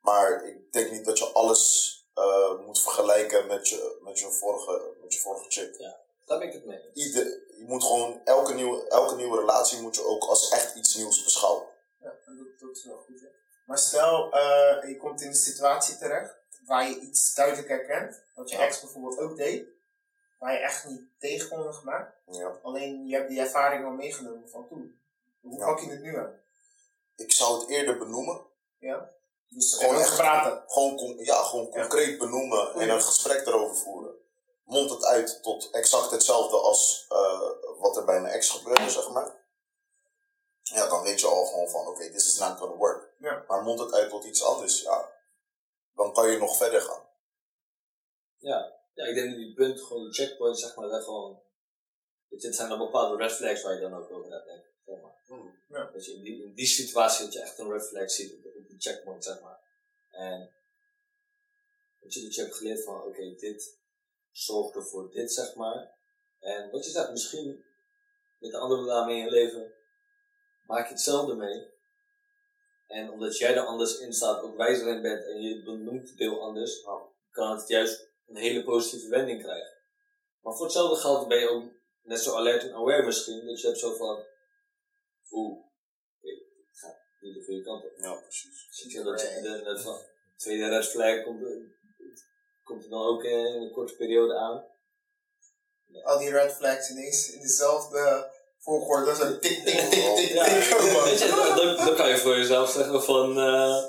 [SPEAKER 3] Maar ik denk niet dat je alles eh, moet vergelijken met je, met je, vorige, met je vorige chick.
[SPEAKER 2] Daar ben ik het mee.
[SPEAKER 3] Ieder, je moet gewoon elke nieuwe, elke nieuwe relatie moet je ook als echt iets nieuws beschouwen.
[SPEAKER 1] Ja, en dat, dat is wel goed. Ja. Maar stel, eh, je komt in een situatie terecht waar je iets duidelijk herkent, wat je
[SPEAKER 3] Ja.
[SPEAKER 1] ex bijvoorbeeld ook deed, waar je echt niet tegen kon gemaakt.
[SPEAKER 3] Ja.
[SPEAKER 1] Alleen je hebt die ervaring al meegenomen van toen. Hoe
[SPEAKER 3] Ja.
[SPEAKER 1] pak je het nu aan?
[SPEAKER 3] Ik zou het eerder benoemen.
[SPEAKER 1] Ja? Dus
[SPEAKER 3] Gewoon echt-
[SPEAKER 1] praten.
[SPEAKER 3] Gewoon, con- ja, gewoon concreet benoemen en een gesprek erover voeren. Mond het uit tot exact hetzelfde als eh, wat er bij mijn ex gebeurde, zeg maar. Ja, dan weet je al gewoon van, oké, this is not gonna work.
[SPEAKER 1] Ja.
[SPEAKER 3] Maar mond het uit tot iets anders, ja. Dan kan je nog verder gaan.
[SPEAKER 2] Ja, ik denk dat die punt, gewoon de checkpoint, zeg maar, dat gewoon. Het zijn dan bepaalde red flags waar je dan ook over hebt, denk ik. Zeg maar.
[SPEAKER 1] Ja.
[SPEAKER 2] Dat je in die, in die situatie dat je echt een red flag ziet op, die checkpoint, zeg maar. En dat je, dat je hebt geleerd van, oké, dit zorgt ervoor dit, zeg maar. En wat je zegt, misschien met de andere daarmee in je leven, maak je hetzelfde mee. En omdat jij er anders in staat, ook wijzer in bent en je benoemt het deel anders, kan het juist een hele positieve wending krijgen. Maar voor hetzelfde geld ben je ook net zo alert en aware misschien, dat je hebt zo van, oeh, het gaat niet de goede kant op.
[SPEAKER 3] Ja, precies.
[SPEAKER 2] Zie je dat je de, net van, tweede red flag komt, er- komt er dan ook in een korte periode aan.
[SPEAKER 1] Al die red flags ineens in dezelfde volgorde. Zo tik, tik, tik, tik, tik.
[SPEAKER 2] Weet je, dan, kan je voor jezelf zeggen van, eh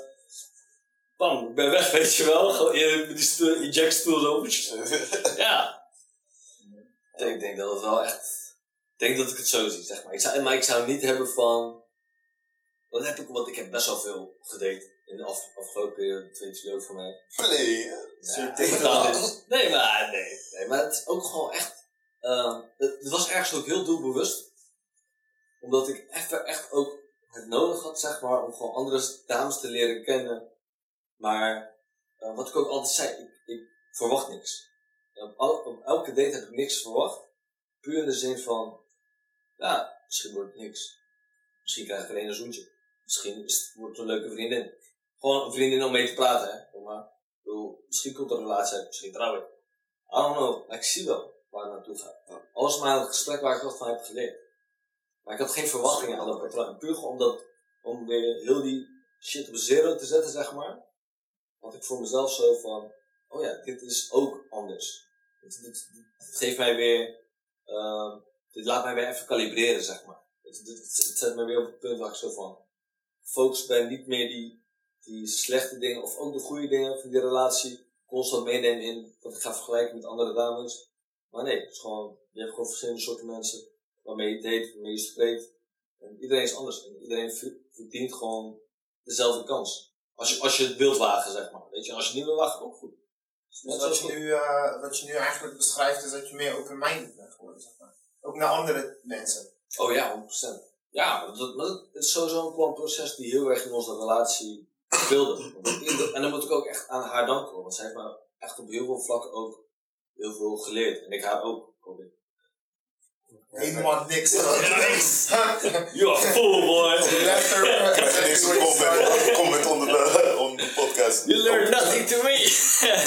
[SPEAKER 2] bam, ik ben weg, weet je wel. Die stoel, die jackstoel zo. (laughs) Ja. Ik denk dat het wel echt. Ik denk dat ik het zo zie, zeg maar. Ik zou, maar ik zou niet hebben van. Dat heb ik, want ik heb best wel veel gedate in de af, afgelopen periode. Dat weet je ook van mij.
[SPEAKER 3] Play.
[SPEAKER 2] Ja. Nee, maar nee, nee. Maar het is ook gewoon echt. ehm, het, het was ergens ook heel doelbewust. Omdat ik even echt ook het nodig had, zeg maar, om gewoon andere dames te leren kennen. Maar eh, wat ik ook altijd zei, ik, ik verwacht niks. Op, al- op elke date heb ik niks verwacht. Puur in de zin van, ja, misschien wordt het niks. Misschien krijg ik alleen een zoentje. Misschien is het, wordt het een leuke vriendin. Gewoon een vriendin om mee te praten, hè. Maar. Bedoel, misschien komt er een relatie uit, misschien trouw ik. I don't know, maar ik zie wel waar het naartoe gaat.
[SPEAKER 3] Ja.
[SPEAKER 2] Alles maar een gesprek waar ik wat van heb geleerd. Maar ik had geen verwachtingen aan dat patroon. Puur gewoon omdat, om weer heel die shit op zero te zetten, zeg maar. Had ik voor mezelf zo van, oh ja, dit is ook anders. Dit, geeft mij weer, ehm, dit laat mij weer even kalibreren, zeg maar. Het, het, zet me weer op het punt waar ik zo van gefocust ben, niet meer die, die slechte dingen of ook de goede dingen van die relatie constant meenemen in wat ik ga vergelijken met andere dames. Maar nee, het is gewoon, je hebt gewoon verschillende soorten mensen waarmee je date, waarmee je spreekt. En iedereen is anders. En iedereen ver- verdient gewoon dezelfde kans. Als je, als je het wilt wagen, zeg maar. Weet je, als je het niet wil wagen, ook goed.
[SPEAKER 1] Dus wat je, nu, eh, wat je nu eigenlijk beschrijft is dat je meer open-minded bent geworden, zeg maar. Ook naar andere mensen.
[SPEAKER 2] Oh ja, 100%. Ja, maar dat, maar dat is sowieso een proces die heel erg in onze relatie speelde. En dan moet ik ook echt aan haar danken, want zij heeft me echt op heel veel vlakken ook heel veel geleerd. En ik haar ook.
[SPEAKER 1] Helemaal niks. (laughs) niks.
[SPEAKER 2] You are fool, boy! (laughs)
[SPEAKER 1] Letter.
[SPEAKER 3] Krijg je deze comment, comment onder, de, onder de podcast.
[SPEAKER 2] You learn nothing to me!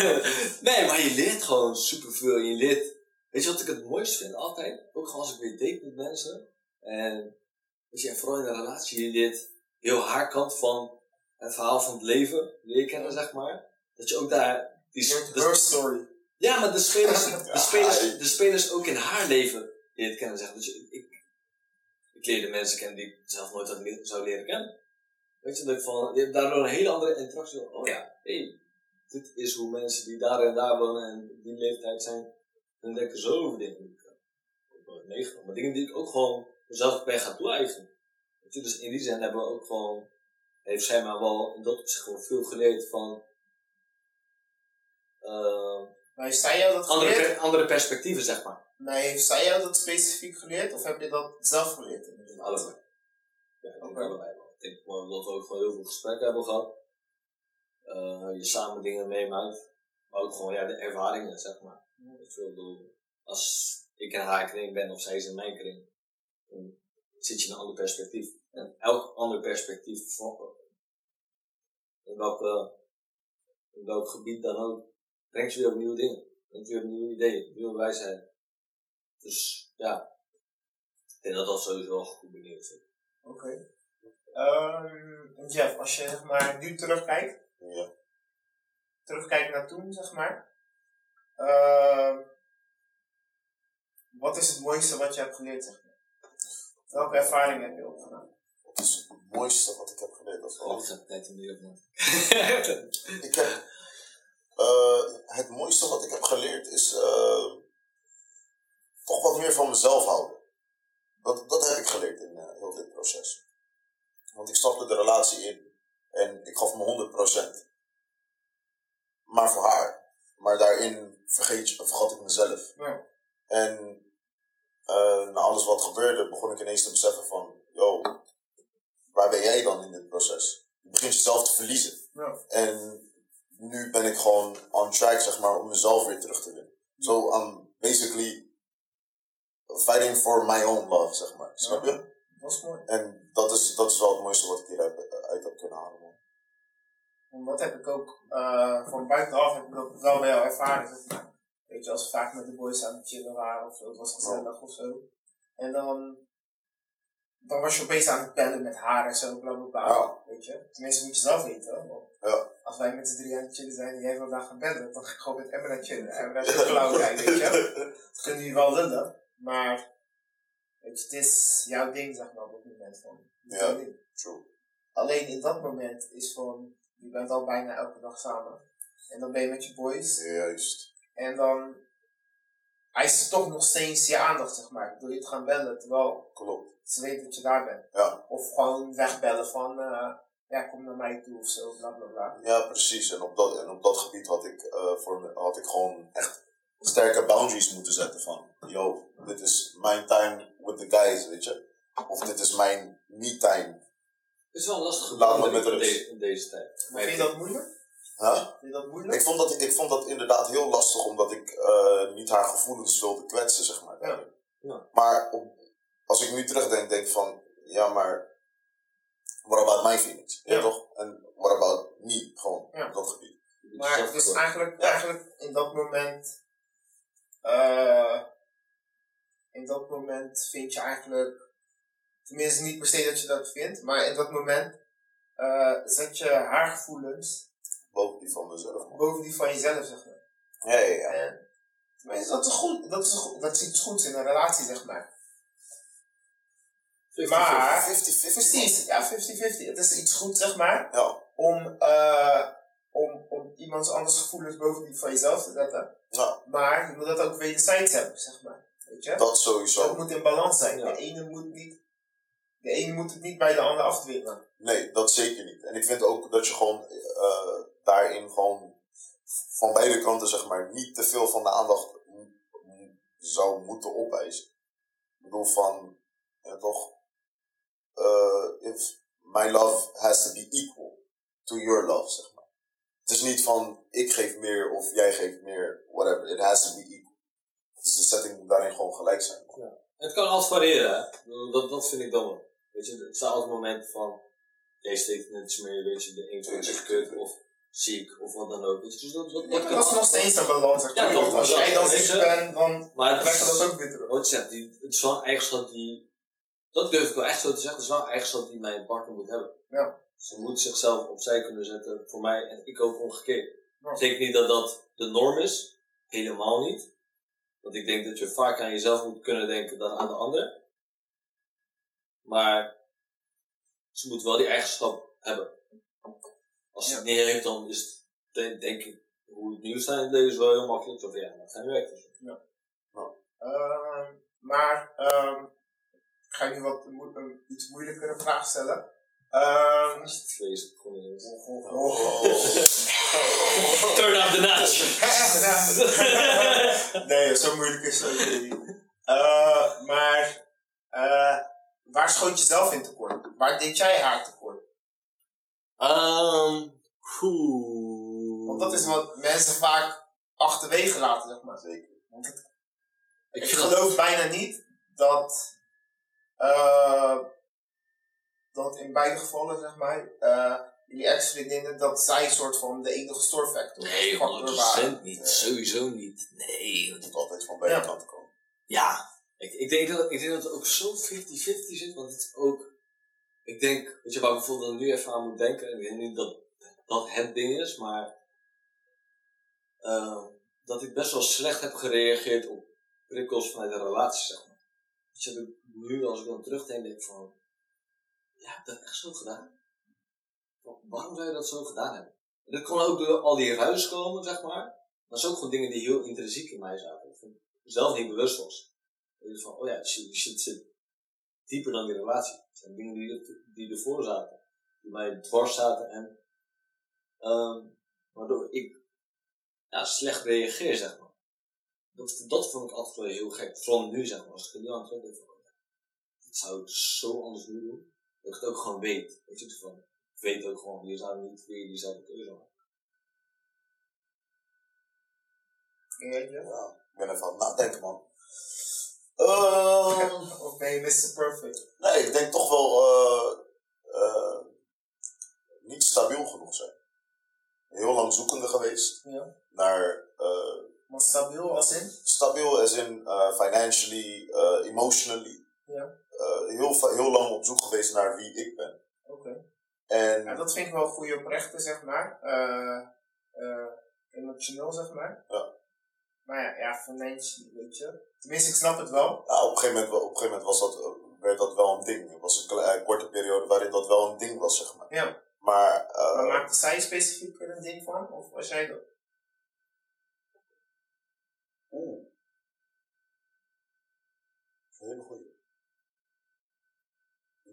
[SPEAKER 2] (laughs) nee, maar je leert gewoon superveel. Je leert... Weet je wat ik het mooist vind altijd? Ook gewoon als ik weer date met mensen. En weet je, en vooral in een relatie, je leert heel haar kant van het verhaal van het leven leer kennen, zeg maar. Dat je ook daar... Die,
[SPEAKER 1] Her story.
[SPEAKER 2] ja, maar de spelers, de,
[SPEAKER 3] Ja,
[SPEAKER 2] spelers, de spelers ook in haar leven kennen, zeg maar. Dus ik, ik, leerde mensen kennen die ik zelf nooit had zou leren kennen. Weet je, dat ik van, je hebt daardoor een hele andere interactie. Oh ja, hé, dit is hoe mensen die daar en daar wonen en die leeftijd zijn, dan denken zo over dingen die ik eh. Maar dingen die ik ook gewoon mezelf ben gaan toe-eigenen. Dus in die zin hebben we ook gewoon, heeft zij mij wel in dat opzicht gewoon veel geleerd van, eh,
[SPEAKER 1] Maar heeft zij jou dat
[SPEAKER 2] andere,
[SPEAKER 1] geleerd?
[SPEAKER 2] per- andere perspectieven, zeg maar.
[SPEAKER 1] Maar heeft zij jou dat specifiek geleerd? Of heb je dat zelf geleerd?
[SPEAKER 2] Allebei. Ja, ik denk
[SPEAKER 1] Oké.
[SPEAKER 2] allebei wel. Ik denk gewoon dat we ook gewoon heel veel gesprekken hebben gehad. Eh, je samen dingen meemaakt. Maar ook gewoon ja, de ervaringen, zeg maar. Als ik in haar kring ben of zij is in mijn kring, dan zit je in een ander perspectief. En elk ander perspectief, in, welke, in welk gebied dan ook, brengt je weer op nieuwe dingen. Brengt je weer op nieuwe ideeën, nieuwe wijsheid. Dus ja, ik denk dat dat sowieso wel gecombineerd is.
[SPEAKER 1] Oké. Ehm, Jeff, als je zeg maar nu terugkijkt,
[SPEAKER 3] Ja.
[SPEAKER 1] terugkijkt naar toen, zeg maar. ehm, wat is het mooiste wat je hebt geleerd, zeg maar? Welke ervaring heb je opgedaan?
[SPEAKER 3] Wat is het mooiste wat ik heb geleerd. Dat is wel-
[SPEAKER 2] Oh, ik heb op (laughs)
[SPEAKER 3] Ik heb, eh, het mooiste wat ik heb geleerd is eh, toch wat meer van mezelf houden. Dat, dat heb ik geleerd in eh, heel dit proces. Want ik stapte de relatie in en ik gaf me 100%. Maar voor haar. Maar daarin vergeet vergat ik mezelf.
[SPEAKER 1] Ja.
[SPEAKER 3] En na alles wat gebeurde, begon ik ineens te beseffen van, yo, waar ben jij dan in dit proces? Je begint jezelf te verliezen.
[SPEAKER 1] Ja.
[SPEAKER 3] En nu ben ik gewoon on track, zeg maar, om mezelf weer terug te winnen. So I'm basically fighting for my own love, zeg maar. Snap je?
[SPEAKER 1] Dat is mooi.
[SPEAKER 3] En dat is, dat is wel het mooiste wat ik hieruit uit heb kunnen halen, man.
[SPEAKER 1] Want dat heb ik ook, eh, van buitenaf heb ik dat wel bij jou ervaren. Maar. Weet je, als we vaak met de boys aan het chillen waren of zo, het was gezellig of zo. En dan, dan was je opeens aan het bellen met haar en zo, bla bla bla.
[SPEAKER 3] Ja.
[SPEAKER 1] Weet je, tenminste moet je zelf weten. Want
[SPEAKER 3] Ja.
[SPEAKER 1] Als wij met z'n drie aan het chillen zijn en jij wil daar gaan bellen, dan ga ik gewoon met Emma chillen. Emma is een klauw weet je. (laughs) Dat kunnen jullie wel lullen, maar weet je, het is jouw ding, zeg maar, op dat moment. Van,
[SPEAKER 3] Ja.
[SPEAKER 1] jouw ding.
[SPEAKER 3] True.
[SPEAKER 1] Alleen in dat moment is van, je bent al bijna elke dag samen. En dan ben je met je boys.
[SPEAKER 3] Juist.
[SPEAKER 1] En dan eist ze toch nog steeds je aandacht, zeg maar. Door je te gaan bellen, terwijl
[SPEAKER 3] Klopt.
[SPEAKER 1] ze weet dat je daar bent.
[SPEAKER 3] Ja.
[SPEAKER 1] Of gewoon wegbellen van, eh, ja, kom naar mij toe of zo, bla bla bla.
[SPEAKER 3] Ja, precies. En op dat, en op dat gebied had ik, eh, voor me, had ik gewoon echt sterke boundaries moeten zetten van, yo, dit is mijn time with the guys, weet je. Of dit is mijn me-time.
[SPEAKER 2] Het is wel
[SPEAKER 3] me
[SPEAKER 2] boundary
[SPEAKER 3] met
[SPEAKER 2] in, in deze tijd.
[SPEAKER 1] Maar vind je dat moeilijk?
[SPEAKER 3] Huh?
[SPEAKER 1] Vind je dat moeilijk?
[SPEAKER 3] Ik vond dat, ik vond dat inderdaad heel lastig, omdat ik eh, niet haar gevoelens wilde kwetsen, zeg maar.
[SPEAKER 1] Ja.
[SPEAKER 2] Ja.
[SPEAKER 3] Maar op, als ik nu terugdenk, denk ik van, ja, maar what about my feelings? Ja. Toch? En what about me? Gewoon,
[SPEAKER 1] Ja.
[SPEAKER 3] dat gebied.
[SPEAKER 1] Maar dus eigenlijk,
[SPEAKER 3] Ja.
[SPEAKER 1] eigenlijk in dat moment, eh, in dat moment vind je eigenlijk, tenminste niet per se dat je dat vindt, maar in dat moment eh, zet je haar gevoelens
[SPEAKER 3] Boven die van mezelf. man.
[SPEAKER 1] boven die van jezelf, zeg maar.
[SPEAKER 3] Ja, ja, ja.
[SPEAKER 1] En, tenminste, dat is goed, dat is, goed, dat is iets goeds in een relatie, zeg maar.
[SPEAKER 2] 50-50.
[SPEAKER 1] Maar,
[SPEAKER 3] 50-50.
[SPEAKER 1] precies, ja, 50-50. Het is iets goeds, zeg maar,
[SPEAKER 3] Ja,
[SPEAKER 1] om, eh, om, om iemands anders gevoelens boven die van jezelf te zetten.
[SPEAKER 3] ja,
[SPEAKER 1] Maar je moet dat ook wederzijds hebben, zeg maar. Weet je?
[SPEAKER 3] dat sowieso.
[SPEAKER 1] Dat moet in balans zijn.
[SPEAKER 2] Ja.
[SPEAKER 1] De ene moet niet, de ene moet het niet bij de ander afdwingen.
[SPEAKER 3] Nee, dat zeker niet. En ik vind ook dat je gewoon eh, daarin gewoon van beide kanten, zeg maar, niet te veel van de aandacht zou moeten opeisen. Ik bedoel van, ja toch, eh, if my love has to be equal to your love, zeg maar. Het is niet van, ik geef meer of jij geeft meer, whatever. It has to be equal. Dus de setting moet daarin gewoon gelijk zijn.
[SPEAKER 2] Het kan altijd variëren, Dat, dat vind ik dan wel. Weet je, er zijn altijd momenten van, jij steekt net iets meer, weet je, de een is kut of ziek of wat dan ook. Weet je, dus dat, dat,
[SPEAKER 1] Ja,
[SPEAKER 2] dat
[SPEAKER 1] maar
[SPEAKER 2] kan
[SPEAKER 1] dat is nog steeds een balans. zeg maar.
[SPEAKER 2] Ja, toch,
[SPEAKER 1] Als jij dan
[SPEAKER 2] dat is
[SPEAKER 1] ziek
[SPEAKER 2] het.
[SPEAKER 1] bent, dan
[SPEAKER 2] Maar
[SPEAKER 1] krijg je
[SPEAKER 2] het
[SPEAKER 1] dat ook weer terug.
[SPEAKER 2] Wat je zegt, die, het is wel een eigenschap die, dat durf ik wel echt zo te zeggen, het is wel een eigenschap die mijn partner moet hebben.
[SPEAKER 1] Ja.
[SPEAKER 2] Ze moet zichzelf opzij kunnen zetten voor mij en ik ook omgekeerd.
[SPEAKER 1] Ja.
[SPEAKER 2] Dat betekent niet dat dat de norm is, helemaal niet. Want ik denk dat je vaak aan jezelf moet kunnen denken dan aan de ander. Maar ze moet wel die eigenschap hebben. Als ze
[SPEAKER 1] Ja.
[SPEAKER 2] het niet heeft, dan is het, denk, denk ik, hoe het nieuws zijn in het leven is wel heel makkelijk. Van ja, dat gaat niet weg. Dus.
[SPEAKER 1] Ehm, maar ehm, ik ga je nu wat mo- een iets moeilijkere vraag stellen. Ehm,
[SPEAKER 2] Is het vlees ook gewoon ineens.
[SPEAKER 1] oh,
[SPEAKER 3] Oh. (laughs)
[SPEAKER 2] Turn up the notch! (laughs)
[SPEAKER 1] nee, zo moeilijk is het ook niet. Eh, maar eh, waar schoot je zelf in tekort? Waar deed jij haar tekort?
[SPEAKER 2] Um, oeh.
[SPEAKER 1] Want dat is wat mensen vaak achterwege laten, zeg maar.
[SPEAKER 3] Zeker.
[SPEAKER 1] Want het-
[SPEAKER 2] Ik
[SPEAKER 1] ik
[SPEAKER 2] vind dat-
[SPEAKER 1] geloof bijna niet dat, eh, dat in beide gevallen, zeg maar, eh die ex-vriendinnen, dat zij soort van de enige storefactor
[SPEAKER 2] Nee,
[SPEAKER 1] factor
[SPEAKER 2] 100%
[SPEAKER 1] waren.
[SPEAKER 2] niet.
[SPEAKER 1] Eh,
[SPEAKER 2] Sowieso niet. Nee.
[SPEAKER 3] Het moet altijd van beide
[SPEAKER 1] Ja.
[SPEAKER 3] kanten komen.
[SPEAKER 2] Ja. Ik, ik, denk dat, ik denk dat het ook zo 50-50 zit, want het is ook... Ik denk, weet je, waar ik bijvoorbeeld nu even aan moet denken, ik denk niet dat dat het ding is, maar... dat ik best wel slecht heb gereageerd op prikkels vanuit een relatie, zeg maar. Dat ik nu als ik dan terugdenk, denk ik van... je hebt dat echt zo gedaan? Wa- Waarom zou je dat zo gedaan hebben? En dat kon ook door al die ruis komen, zeg maar. Dat is ook gewoon dingen die heel intrinsiek in mij zaten. Of ik zelf niet bewust was. Dat je van, oh ja, shit, shit zit dieper dan die relatie. Het zijn dingen die, die ervoor zaten. Die mij dwars zaten en ehm, waardoor ik ja, slecht reageer, zeg maar. Dat, dat vond ik altijd wel heel gek. Vooral nu, zeg maar. Als ik er nu aan dat zou ik zo anders nu doen. Dat ik het ook gewoon weet. Weet je, van, ik weet ook gewoon, je zou niet weer diezelfde keuze maken.
[SPEAKER 1] Weet je?
[SPEAKER 3] Ja, ik ben even aan het nadenken, man. Ehm, (laughs)
[SPEAKER 1] Of ben je Mr. Perfect?
[SPEAKER 3] nee, ik denk toch wel eh, eh, niet stabiel genoeg zijn. Heel lang zoekende geweest
[SPEAKER 1] Ja.
[SPEAKER 3] naar eh,
[SPEAKER 1] Maar stabiel als in?
[SPEAKER 3] stabiel as in financially, emotionally.
[SPEAKER 1] Ja.
[SPEAKER 3] Eh, heel, heel lang op zoek geweest naar wie ik ben.
[SPEAKER 1] Oké.
[SPEAKER 3] En
[SPEAKER 1] Ja, dat vind ik wel goede oprechte, zeg maar. Eh, eh, emotioneel, zeg maar.
[SPEAKER 3] Ja.
[SPEAKER 1] Maar ja, ja, financieel, weet je. Tenminste, ik snap het wel.
[SPEAKER 3] ja, op, een gegeven moment, op een gegeven moment was dat, werd dat wel een ding. Het was een korte periode waarin dat wel een ding was, zeg maar.
[SPEAKER 1] Ja.
[SPEAKER 3] Maar,
[SPEAKER 1] Maar maakte zij specifiek er een ding van? Of was jij dat?
[SPEAKER 3] Oeh. Goeie. Ik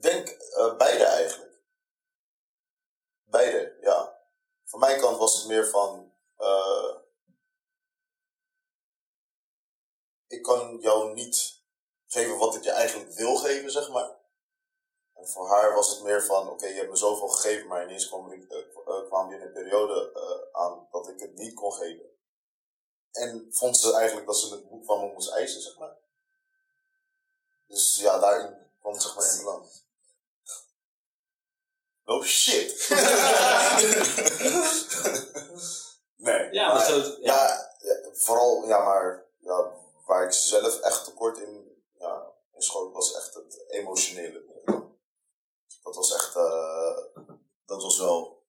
[SPEAKER 3] denk eh, beide eigenlijk. Beide, ja. Van mijn kant was het meer van. eh, ik kan jou niet geven wat ik je eigenlijk wil geven, zeg maar. En voor haar was het meer van: oké, je hebt me zoveel gegeven, maar ineens kwam, ik, eh, eh, kwam weer een periode aan dat ik het niet kon geven. En vond ze eigenlijk dat ze het boek van me moest eisen, zeg maar. Dus ja, daarin kwam het zeg maar in belang. Oh shit! (laughs) nee.
[SPEAKER 2] Ja, maar zo, ja.
[SPEAKER 3] Ja, ja, vooral, ja, maar ja, waar ik zelf echt tekort in, ja, in schoot was echt het emotionele. Dat was echt, eh, dat was wel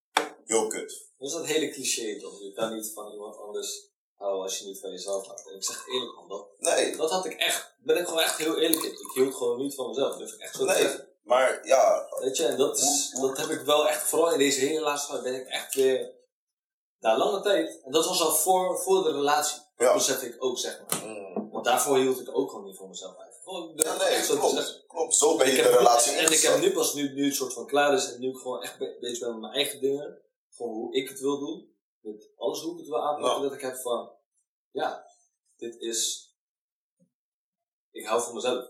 [SPEAKER 3] heel kut.
[SPEAKER 2] Dat is dat hele cliché toch? Je kan niet van iemand anders houden als je niet van jezelf houdt. En ik zeg eerlijk man, dat,
[SPEAKER 3] Nee,
[SPEAKER 2] dat had ik echt, ben ik gewoon echt heel eerlijk in. Ik hield gewoon niet van mezelf. Dat durf ik echt zo te
[SPEAKER 3] nee,
[SPEAKER 2] zeggen.
[SPEAKER 3] Maar ja,
[SPEAKER 2] Weet je, en dat, is, dat heb ik wel echt, vooral in deze hele laatste tijd, ben ik echt weer, na lange tijd, en dat was al voor, voor de relatie,
[SPEAKER 3] Ja.
[SPEAKER 2] besef ik ook, zeg maar.
[SPEAKER 3] mm,
[SPEAKER 2] Want daarvoor hield ik ook gewoon niet van mezelf. Gewoon, ik
[SPEAKER 3] ja, nee,
[SPEAKER 2] zo
[SPEAKER 3] klopt, klopt. Zo ben je de relatie
[SPEAKER 2] En ik heb nu pas, nu, nu het soort van klaar is, en nu ik gewoon echt be- bezig ben met mijn eigen dingen, gewoon hoe ik het wil doen, met alles hoe ik het wil aanpakken, dat ik heb van, ja, dit is, ik hou van mezelf.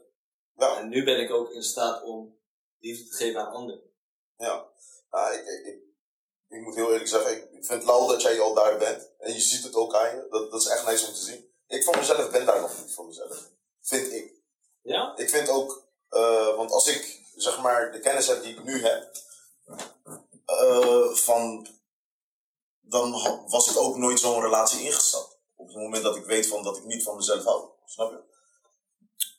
[SPEAKER 3] Ja.
[SPEAKER 2] En nu ben ik ook in staat om liefde te geven aan anderen.
[SPEAKER 3] Ja, nou, ik, ik, ik, ik moet heel eerlijk zeggen, ik, ik vind het lauw dat jij al daar bent. En je ziet het ook aan je. Dat, dat is echt nice om te zien. Ik van mezelf ben daar nog niet voor mezelf. Vind ik.
[SPEAKER 2] Ja?
[SPEAKER 3] Ik vind ook, eh, want als ik zeg maar de kennis heb die ik nu heb, eh, van, dan was ik ook nooit zo'n relatie ingestapt. Op het moment dat ik weet van dat ik niet van mezelf hou. Snap je?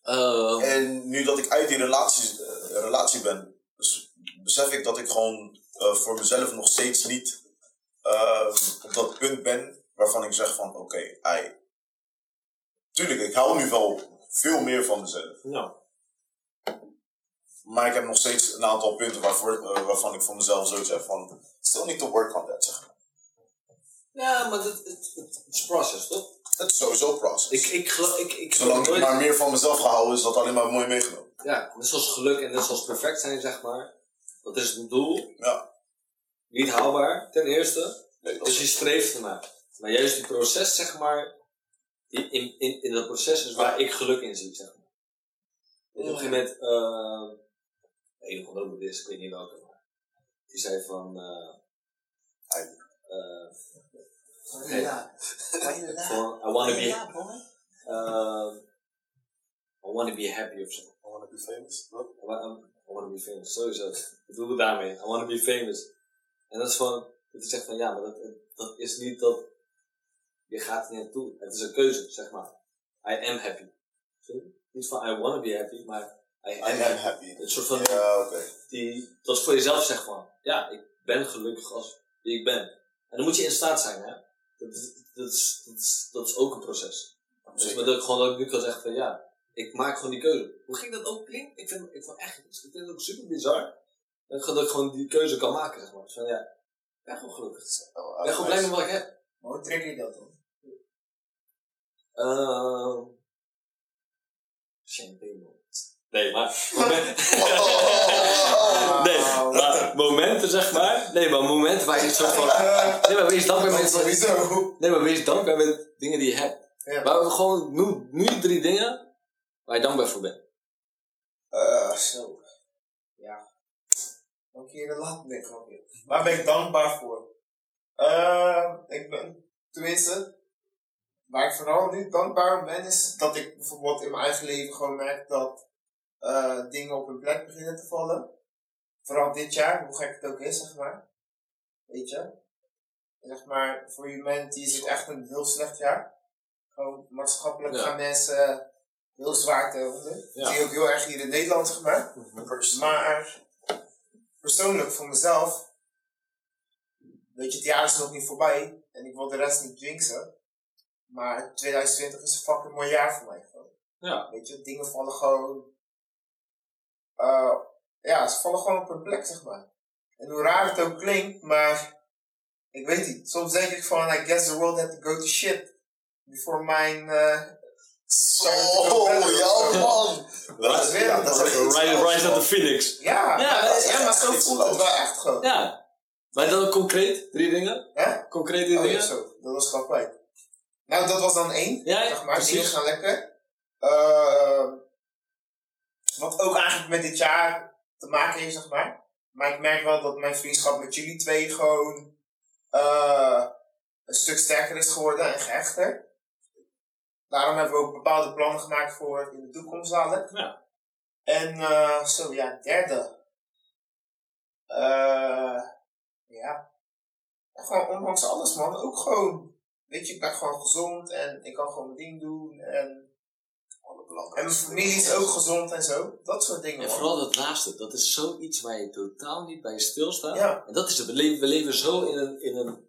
[SPEAKER 2] Ehm,
[SPEAKER 3] En nu dat ik uit die relatie, relatie ben, dus besef ik dat ik gewoon eh, voor mezelf nog steeds niet eh, op dat punt ben waarvan ik zeg van oké, ei. Tuurlijk, ik hou nu wel veel meer van mezelf.
[SPEAKER 2] nou,
[SPEAKER 3] Maar ik heb nog steeds een aantal punten waarvoor, eh, waarvan ik voor mezelf zoiets heb van still need to work on that, zeg maar.
[SPEAKER 2] ja, maar het is process, toch?
[SPEAKER 3] Dat is sowieso process.
[SPEAKER 2] Ik, ik, geloof- ik, ik
[SPEAKER 3] Zolang ik
[SPEAKER 2] nooit-
[SPEAKER 3] maar meer van mezelf gehouden is, dat alleen maar mooi meegenomen.
[SPEAKER 2] Ja, net zoals geluk en net zoals perfect zijn, zeg maar. Dat is een doel.
[SPEAKER 3] Ja.
[SPEAKER 2] Niet haalbaar, ten eerste.
[SPEAKER 3] Nee, dat
[SPEAKER 2] Dus
[SPEAKER 3] is,
[SPEAKER 2] je streeft ernaar. Maar juist die proces, zeg maar. In, in, in, in dat proces is waar ik geluk in zie, zeg maar. Op een gegeven moment, uh, een of andere boeddhist, ik weet niet welke, maar. Die zei van. eh
[SPEAKER 3] Hij-
[SPEAKER 2] eh, van, I wanna be, uh, I wanna be happy of zo.
[SPEAKER 3] I wanna be famous. Wat?
[SPEAKER 2] I wa- I wanna be famous, sowieso. (laughs) Ik daarmee. I wanna be famous. En dat is van, dat hij zegt van ja, maar dat, dat is niet dat je gaat er niet naartoe. Het is een keuze, zeg maar. I am happy. Zie je? Niet van I wanna be happy, maar I am,
[SPEAKER 3] I am
[SPEAKER 2] happy.
[SPEAKER 3] happy.
[SPEAKER 2] Het soort van,
[SPEAKER 3] Ja, oké.
[SPEAKER 2] die, dat is voor jezelf zeg van, ja, ik ben gelukkig als wie ik ben. En dan moet je in staat zijn, hè. Dat is, dat is, dat is, dat is ook een proces. Dus maar dat ik gewoon dat ik nu kan zeggen van ja, ik maak gewoon die keuze. Hoe ging dat ook klinken? Ik vind, ik vond echt, ik vind het ook super bizar. En dat ik gewoon die keuze kan maken, zeg maar. Dus van, ja, ik ben gewoon gelukkig. Ik ben gewoon blij met wat ik heb.
[SPEAKER 1] Maar hoe trek je dat dan?
[SPEAKER 2] Ehm champagne. Nee, maar... (laughs) (laughs) nee, maar momenten, zeg maar. Nee, maar momenten waar je soort van... Nee, maar wees dankbaar met... Nee, maar wees dankbaar met dingen die je hebt.
[SPEAKER 1] Ja.
[SPEAKER 2] Maar we gewoon, noem, nu drie dingen waar je dankbaar voor bent.
[SPEAKER 1] Eh, zo. Ja. Een keer de lat nee, grapje. Waar ben ik dankbaar voor? Eh, ik ben, tenminste, waar ik vooral nu dankbaar om ben, is dat ik bijvoorbeeld in mijn eigen leven gewoon merk dat eh, dingen op hun plek beginnen te vallen. Vooral dit jaar, hoe gek het ook is, zeg maar. Weet je? Zeg maar, voor humanity is het echt een heel slecht jaar. Gewoon maatschappelijk
[SPEAKER 2] Ja.
[SPEAKER 1] gaan mensen heel zwaar te onder.
[SPEAKER 2] Ja.
[SPEAKER 1] Dat zie je ook heel erg hier in Nederland, zeg maar. Maar persoonlijk voor mezelf, weet je, het jaar is nog niet voorbij en ik wil de rest niet jinxen. Maar 2020 is een fucking mooi jaar voor mij. Gewoon.
[SPEAKER 2] Ja.
[SPEAKER 1] Weet je, dingen vallen gewoon. Eh, ja, ze vallen gewoon op hun plek, zeg maar. En hoe raar het ook klinkt, maar ik weet niet. Soms denk ik van, I guess the world had to go to shit before mijn. eh to go better.
[SPEAKER 3] ja man.
[SPEAKER 1] Dat is weer
[SPEAKER 3] ja, dat is
[SPEAKER 2] Rise, of the Phoenix.
[SPEAKER 1] Ja,
[SPEAKER 2] Ja,
[SPEAKER 1] ja,
[SPEAKER 2] dat is
[SPEAKER 1] ja,
[SPEAKER 3] echt
[SPEAKER 1] maar zo voelt het wel echt gewoon.
[SPEAKER 2] Ja. Maar dan concreet, drie dingen.
[SPEAKER 1] Hè?
[SPEAKER 2] Concrete
[SPEAKER 1] Oh, ja,
[SPEAKER 2] dingen.
[SPEAKER 1] zo. Dat was kwijt. Nou, dat was dan één.
[SPEAKER 2] Ja, ja,
[SPEAKER 1] zeg maar.
[SPEAKER 2] precies.
[SPEAKER 1] Dingen gaan lekker. Wat ook eigenlijk met dit jaar te maken heeft, zeg maar. Maar ik merk wel dat mijn vriendschap met jullie twee gewoon eh, een stuk sterker is geworden en gehechter. Daarom hebben we ook bepaalde plannen gemaakt voor in de toekomst dadelijk.
[SPEAKER 2] Ja.
[SPEAKER 1] En eh, zo, ja, derde. Eh, ja. Ja, Gewoon ondanks alles, man. Ook gewoon, weet je, ik ben gewoon gezond en ik kan gewoon mijn ding doen. En, en familie is ook gezond en zo. Dat soort dingen,
[SPEAKER 2] En
[SPEAKER 1] man.
[SPEAKER 2] vooral dat laatste, dat is zoiets waar je totaal niet bij stilstaat.
[SPEAKER 1] Ja,
[SPEAKER 2] En dat is het. We leven, we leven zo in een, in, een,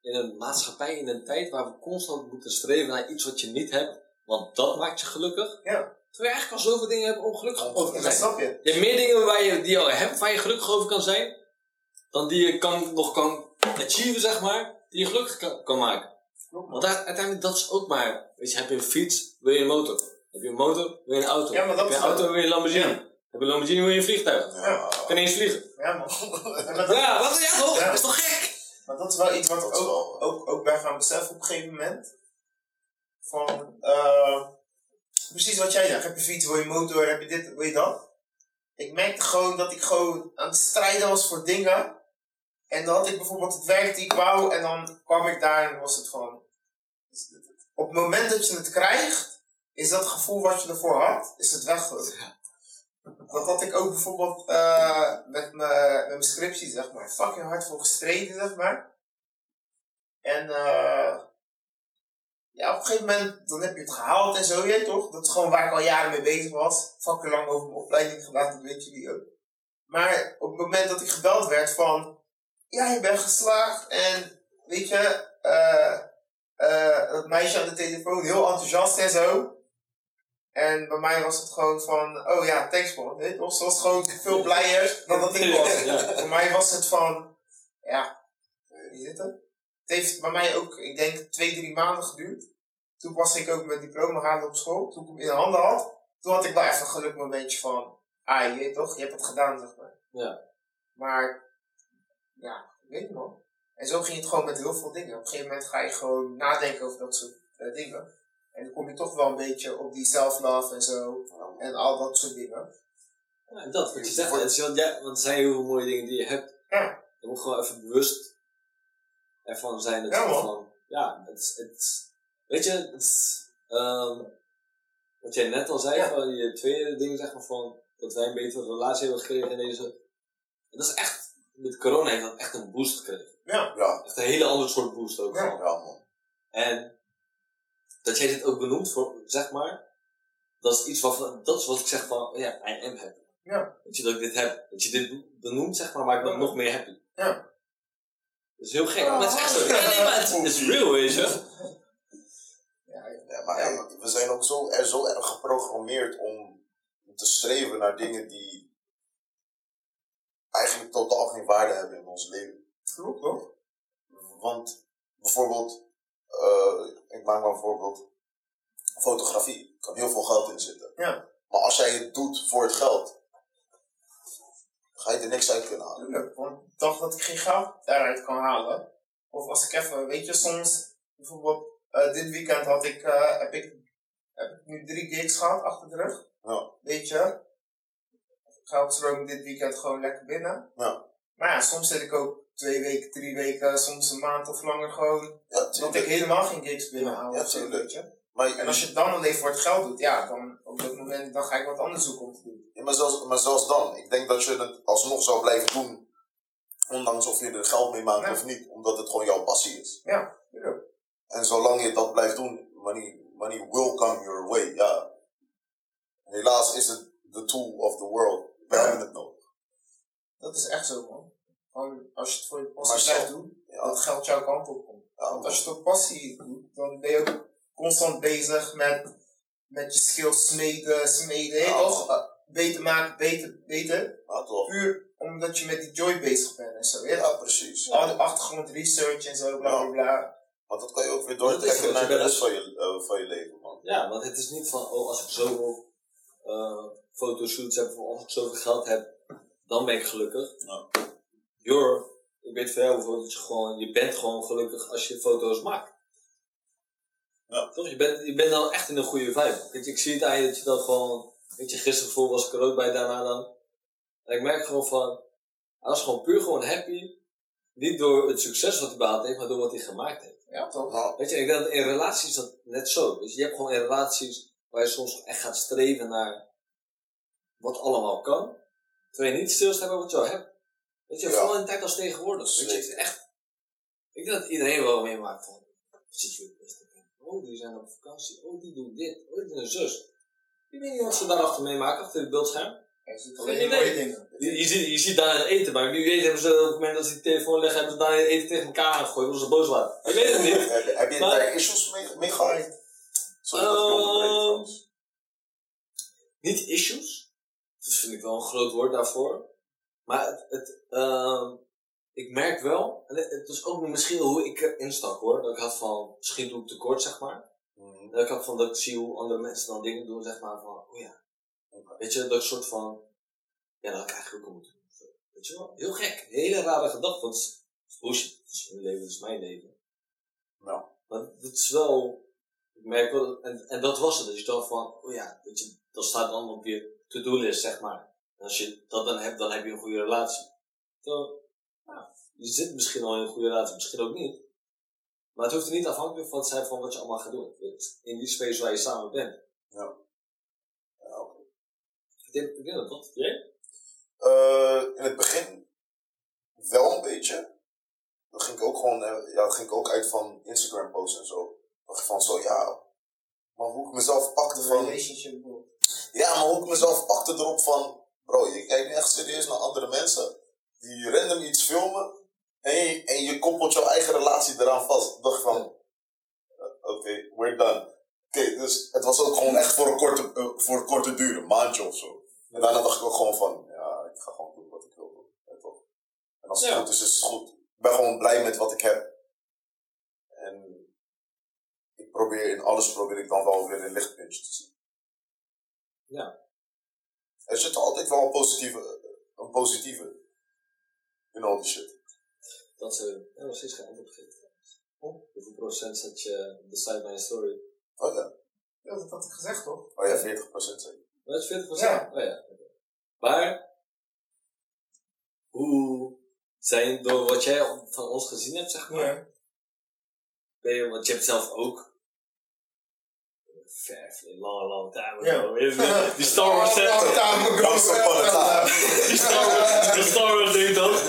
[SPEAKER 2] in een maatschappij, in een tijd waar we constant moeten streven naar iets wat je niet hebt. Want dat maakt je gelukkig.
[SPEAKER 1] ja.
[SPEAKER 2] Terwijl je eigenlijk al zoveel dingen hebt om gelukkig over te
[SPEAKER 1] Ja,
[SPEAKER 2] zijn.
[SPEAKER 1] snap je.
[SPEAKER 2] Je hebt meer dingen waar je, die je al hebt, waar je gelukkig over kan zijn, dan die je kan, nog kan achieven, zeg maar, die je gelukkig kan, kan maken. Want daar- uiteindelijk, dat is ook maar, weet je, heb je een fiets, wil je een motor. Heb je een motor, wil je een auto.
[SPEAKER 1] Ja, maar dat
[SPEAKER 2] heb je een auto, wil je een Lamborghini.
[SPEAKER 1] Ja.
[SPEAKER 2] Heb je een Lamborghini, wil je een vliegtuig.
[SPEAKER 3] Ja.
[SPEAKER 2] Kan eens vliegen.
[SPEAKER 1] Ja, man. (laughs)
[SPEAKER 2] Ja, wat ja toch? Dat is toch gek?
[SPEAKER 1] Maar dat is wel iets wat ik ook, ook, ook ben gaan beseffen op een gegeven moment. Van, eh, precies wat jij zegt. Heb je fiets, wil je motor, heb je dit, wil je dat? Ik merkte gewoon dat ik gewoon aan het strijden was voor dingen. En dan had ik bijvoorbeeld het werk die ik wou en dan kwam ik daar en was het van... Op het moment dat je het krijgt, is dat gevoel wat je ervoor had, is het weg gewoon. Dat had ik ook bijvoorbeeld eh, met mijn met mijn scriptie, zeg maar. Fucking hard voor gestreden, zeg maar. En eh ja, op een gegeven moment, dan heb je het gehaald en zo, je toch? Dat is gewoon waar ik al jaren mee bezig was. Fucking lang over mijn opleiding gedaan, dat weet jullie ook. Maar op het moment dat ik gebeld werd van, ja, je bent geslaagd en weet je, eh dat meisje aan de telefoon heel enthousiast en zo. En bij mij was het gewoon van, oh ja, thanks man. Weet je was gewoon veel blijer dan dat ik was.
[SPEAKER 2] Ja.
[SPEAKER 1] Voor mij was het van, ja, wie zit het? Het heeft bij mij ook, ik denk, twee, drie maanden geduurd. Toen was ik ook mijn diploma halen op school. Toen ik hem in de handen had, toen had ik wel even een geluk momentje van, ah, je weet toch, je hebt het gedaan, zeg maar.
[SPEAKER 2] Ja.
[SPEAKER 1] Maar, ja, ik weet niet man. En zo ging het gewoon met heel veel dingen. Op een gegeven moment ga je gewoon nadenken over dat soort eh, dingen. En dan kom je toch wel een beetje op die self-love en zo. En al dat soort dingen.
[SPEAKER 2] Ja, dat, wat je zegt, het is, wel- ja, want er zijn heel veel mooie dingen die je hebt.
[SPEAKER 1] Ja.
[SPEAKER 2] Je moet gewoon even bewust ervan zijn dat
[SPEAKER 1] Ja,
[SPEAKER 2] van, ja, het is, het weet je, het ehm, wat jij net al zei,
[SPEAKER 1] Ja.
[SPEAKER 2] van je tweede ding zeg maar van, dat wij een betere relatie hebben gekregen in deze, dat is echt, met corona heeft dat echt een boost gekregen.
[SPEAKER 1] Ja,
[SPEAKER 3] Ja,
[SPEAKER 2] Echt een hele andere soort boost ook.
[SPEAKER 1] Ja.
[SPEAKER 3] ja man.
[SPEAKER 2] En dat jij dit ook benoemt, voor, zeg maar, dat is iets wat, dat is wat ik zeg van, oh ja, I am happy.
[SPEAKER 1] Ja.
[SPEAKER 2] Dat je dat ik dit heb, dat je dit benoemt, zeg maar, maakt me
[SPEAKER 1] Ja.
[SPEAKER 2] nog meer happy.
[SPEAKER 1] Ja.
[SPEAKER 2] Dat is heel gek,
[SPEAKER 1] Ja.
[SPEAKER 2] maar het is echt zo. Ja, nee, maar het, is real, weet je.
[SPEAKER 1] ja,
[SPEAKER 3] Ja, maar hey, we zijn ook zo, er zo erg geprogrammeerd om te streven naar dingen die eigenlijk totaal geen waarde hebben in ons leven.
[SPEAKER 1] Klopt toch?
[SPEAKER 3] Want bijvoorbeeld, ik maak maar een voorbeeld, fotografie. Kan heel veel geld in zitten.
[SPEAKER 1] Ja.
[SPEAKER 3] Maar als jij het doet voor het geld, ga je er niks uit kunnen halen.
[SPEAKER 1] Ik dacht dat ik geen geld eruit kan halen. Of als ik even, weet je, soms, bijvoorbeeld, eh, dit weekend had ik, eh, heb ik, heb ik nu drie gigs gehad achter de rug.
[SPEAKER 3] Ja.
[SPEAKER 1] Weet je, geldstroom dit weekend gewoon lekker binnen.
[SPEAKER 3] Ja.
[SPEAKER 1] Maar ja, soms zit ik ook twee weken, drie weken, soms een maand of langer gewoon, dat ik helemaal geen gigs binnenhaal.
[SPEAKER 3] Ja,
[SPEAKER 1] of zo,
[SPEAKER 3] tuurlijk.
[SPEAKER 1] weet je.
[SPEAKER 3] Maar,
[SPEAKER 1] En als je het dan alleen voor het geld doet, ja, dan op dat moment dan ga ik wat anders zoeken om te doen.
[SPEAKER 3] Ja, maar, zelfs, maar zelfs dan, ik denk dat je het alsnog zou blijven doen, ondanks of je er geld mee maakt
[SPEAKER 1] Ja.
[SPEAKER 3] of niet, omdat het gewoon jouw passie is.
[SPEAKER 1] Ja, tuurlijk.
[SPEAKER 3] En zolang je dat blijft doen, money, money will come your way. Ja. Helaas is het the tool of the world. We
[SPEAKER 1] Ja.
[SPEAKER 3] hebben het nodig.
[SPEAKER 1] Dat is echt zo, man. Gewoon, als je het voor je passie blijft doen,
[SPEAKER 3] Ja,
[SPEAKER 1] dat geld jouw kant op komt. Want als je het op passie doet, dan ben je ook constant bezig met, met je skills smeden, smeden,
[SPEAKER 3] Ja,
[SPEAKER 1] toch? Uh, beter maken, beter, beter.
[SPEAKER 3] ja, toch?
[SPEAKER 1] Puur omdat je met die joy bezig bent en zo, hè?
[SPEAKER 3] Ja, precies.
[SPEAKER 1] Al die achtergrond research en zo, bla bla bla.
[SPEAKER 3] Want dat kan je ook weer doortrekken naar de rest van je, eh, van je leven, man.
[SPEAKER 2] Ja, want het is niet van, oh, als ik zoveel eh fotoshoots heb, of als ik zoveel geld heb, dan ben ik gelukkig.
[SPEAKER 3] Ja.
[SPEAKER 2] You're, ik weet jou bijvoorbeeld dat je gewoon, je bent gewoon gelukkig als je foto's maakt.
[SPEAKER 3] Ja.
[SPEAKER 2] Toch? Je bent, je bent dan echt in een goede vibe. Weet je, ik zie het aan je dat je dan gewoon, weet je, gisteren bijvoorbeeld was ik er ook bij daarna dan. En ik merk gewoon van, hij was gewoon puur gewoon happy. Niet door het succes wat hij behaald heeft, maar door wat hij gemaakt heeft.
[SPEAKER 1] Ja, toch?
[SPEAKER 3] Nou,
[SPEAKER 2] Weet je, ik denk dat in relaties dat net zo. Dus je hebt gewoon in relaties waar je soms echt gaat streven naar wat allemaal kan. Terwijl je niet stilstaat bij wat je al hebt. Weet je, vooral in een tijd als tegenwoordig. Weet je, echt. Ik denk dat iedereen wel meemaakt van. Zit je op Instagram? Oh, die zijn op vakantie. Oh, die doen dit. Oh, die doen een zus. Je weet niet wat ze daarachter meemaken, achter het beeldscherm.
[SPEAKER 1] Er.
[SPEAKER 2] Je, ziet, je ziet daar het eten, maar wie weet hebben ze op het moment dat ze die telefoon leggen, hebben ze daar het eten tegen elkaar gegooid, omdat ze boos waren. Ik weet het niet. (laughs)
[SPEAKER 3] heb, je daar issues mee, mee gehad? Sorry ik
[SPEAKER 2] Ehm, niet issues. Dat vind ik wel een groot woord daarvoor. Maar het, het, ehm, ik merk wel, en het, het is ook misschien hoe ik erin stak hoor. Dat ik had van, misschien doe ik tekort zeg maar.
[SPEAKER 3] Mhm.
[SPEAKER 2] Dat ik had van, dat ik zie hoe andere mensen dan dingen doen zeg maar van, oh ja. Weet je, dat soort van, ja dat had ik eigenlijk ook al moeten doen. Weet je wel, heel gek. Hele rare gedachte, want het is, het is bullshit. Het is hun leven, het is mijn leven.
[SPEAKER 3] Ja.
[SPEAKER 2] Maar het is wel, ik merk wel, en, en dat was het. Dus je dacht van, oh ja, weet je, dat staat dan op je to-do-list, zeg maar. En als je dat dan hebt, dan heb je een goede relatie. Zo, nou, je zit misschien al in een goede relatie, misschien ook niet. Maar het hoeft er niet afhankelijk van te zijn van wat je allemaal gaat doen. In die space waar je samen bent.
[SPEAKER 3] Ja, oké.
[SPEAKER 2] Ik denk, ik denk dat dat, jij?
[SPEAKER 3] Eh, in het begin wel een beetje. Dan ging ik ook gewoon, eh, ja, dan ging ik ook uit van Instagram posts en zo. Dacht van zo, ja, maar hoe ik mezelf pakte van,
[SPEAKER 1] relationship
[SPEAKER 3] ja, maar hoe ik mezelf pakte erop van, bro, je kijkt echt serieus naar andere mensen die random iets filmen en je, en je koppelt jouw eigen relatie eraan vast. Ik dacht van, eh, oké, we're done. Oké, dus het was ook gewoon echt voor een korte, eh, voor een korte duur, een maandje of zo. En daarna dacht ik ook gewoon van, ja, ik ga gewoon doen wat ik wil doen. Toch? En als het
[SPEAKER 2] Ja.
[SPEAKER 3] goed is, is het goed. Ik ben gewoon blij met wat ik heb. En ik probeer in alles probeer ik dan wel weer een lichtpuntje te zien.
[SPEAKER 2] Ja.
[SPEAKER 3] Er zit altijd wel een positieve, een positieve in al die shit.
[SPEAKER 2] Dat ze, ja, nog steeds geen antwoord geven. Hoeveel procent zet je op de site bij een story?
[SPEAKER 3] Oh ja,
[SPEAKER 1] Ja, dat had ik gezegd, toch?
[SPEAKER 3] oh ja 40% zeker.
[SPEAKER 2] Dat is 40%?
[SPEAKER 1] Ja.
[SPEAKER 2] Oh ja. Maar, hoe zijn door wat jij van ons gezien hebt, zeg maar,
[SPEAKER 1] Ja.
[SPEAKER 2] ben je, want je hebt zelf ook ver, long, long time ago,
[SPEAKER 1] Ja.
[SPEAKER 2] weet je wel, die Star Wars set,
[SPEAKER 1] Long time ago.
[SPEAKER 3] Once upon a time. (laughs)
[SPEAKER 2] die Star Wars, die Star Wars ding toch?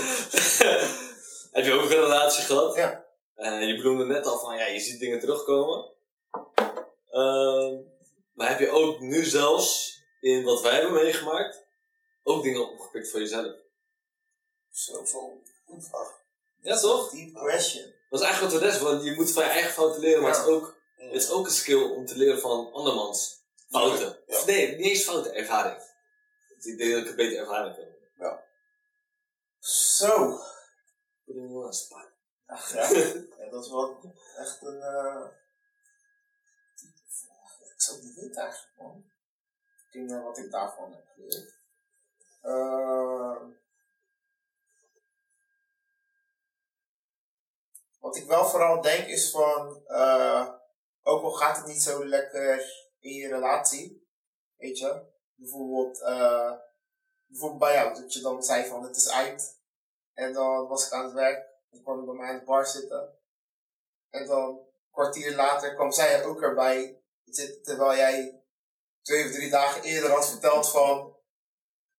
[SPEAKER 2] (laughs) heb je ook een relatie gehad?
[SPEAKER 1] Ja.
[SPEAKER 2] En je bedoelde net al van, ja, je ziet dingen terugkomen. Ehm, maar heb je ook nu zelfs, in wat wij hebben meegemaakt, ook dingen opgepikt voor jezelf?
[SPEAKER 3] Zo, zo. Goed vraag.
[SPEAKER 2] Ja, toch?
[SPEAKER 1] Deep question.
[SPEAKER 2] Dat is eigenlijk wat het is, want je moet van je eigen fouten leren, maar het, is ook, het is ook een skill om te leren van andermans fouten.
[SPEAKER 3] Ja.
[SPEAKER 2] Of nee, niet eens fouten, ervaring. Ik denk dat ik een betere ervaring heb.
[SPEAKER 1] Zo.
[SPEAKER 2] Putting you on the spot.
[SPEAKER 1] Ach, ja. ja, dat is wel echt een. eh vraag. Ik zou het niet weten eigenlijk, man. Dingen wat ik daarvan heb geleerd. Ehm, wat ik wel vooral denk is van. eh, ook al gaat het niet zo lekker in je relatie, weet je. Bijvoorbeeld, eh, bijvoorbeeld bij jou, dat je dan zei van het is uit. En dan was ik aan het werk. Dan kwam ik bij mij in de bar zitten. En dan, een kwartier later, kwam zij ook erbij zitten. Terwijl jij twee of drie dagen eerder had verteld van...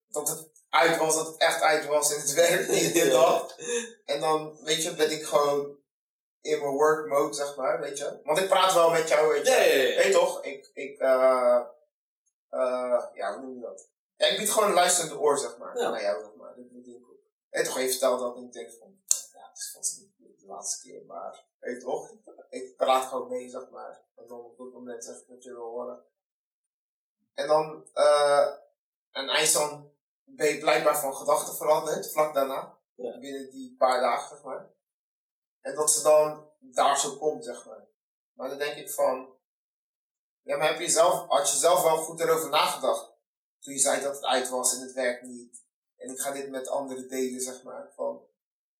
[SPEAKER 1] Dat het uit was, dat het echt uit was en het (laughs) werkt niet en dat. En dan, weet je, ben ik gewoon in mijn work mode, zeg maar, weet je. Want ik praat wel met jou, weet je. Weet toch? Ik, ik, eh, eh, ja, hoe noem je dat? Ja, ik bied gewoon een luisterende oor, zeg maar.
[SPEAKER 2] Ja.
[SPEAKER 1] Naar jou, zeg maar. Dat doe ik ook. Weet je toch, je vertelt dat ik denk van, ja, het is vast niet de laatste keer, maar, weet je toch? Ik praat gewoon mee, zeg maar. En dan op het moment zeg ik wat je wil horen. En dan, eh, en dan, ben je blijkbaar van gedachten veranderd, vlak daarna.
[SPEAKER 2] Ja.
[SPEAKER 1] Binnen die paar dagen, zeg maar. En dat ze dan daar zo komt, zeg maar. Maar dan denk ik van, ja, maar heb je zelf, had je zelf wel goed erover nagedacht? Toen je zei dat het uit was en het werkt niet. En ik ga dit met anderen delen, zeg maar. Van,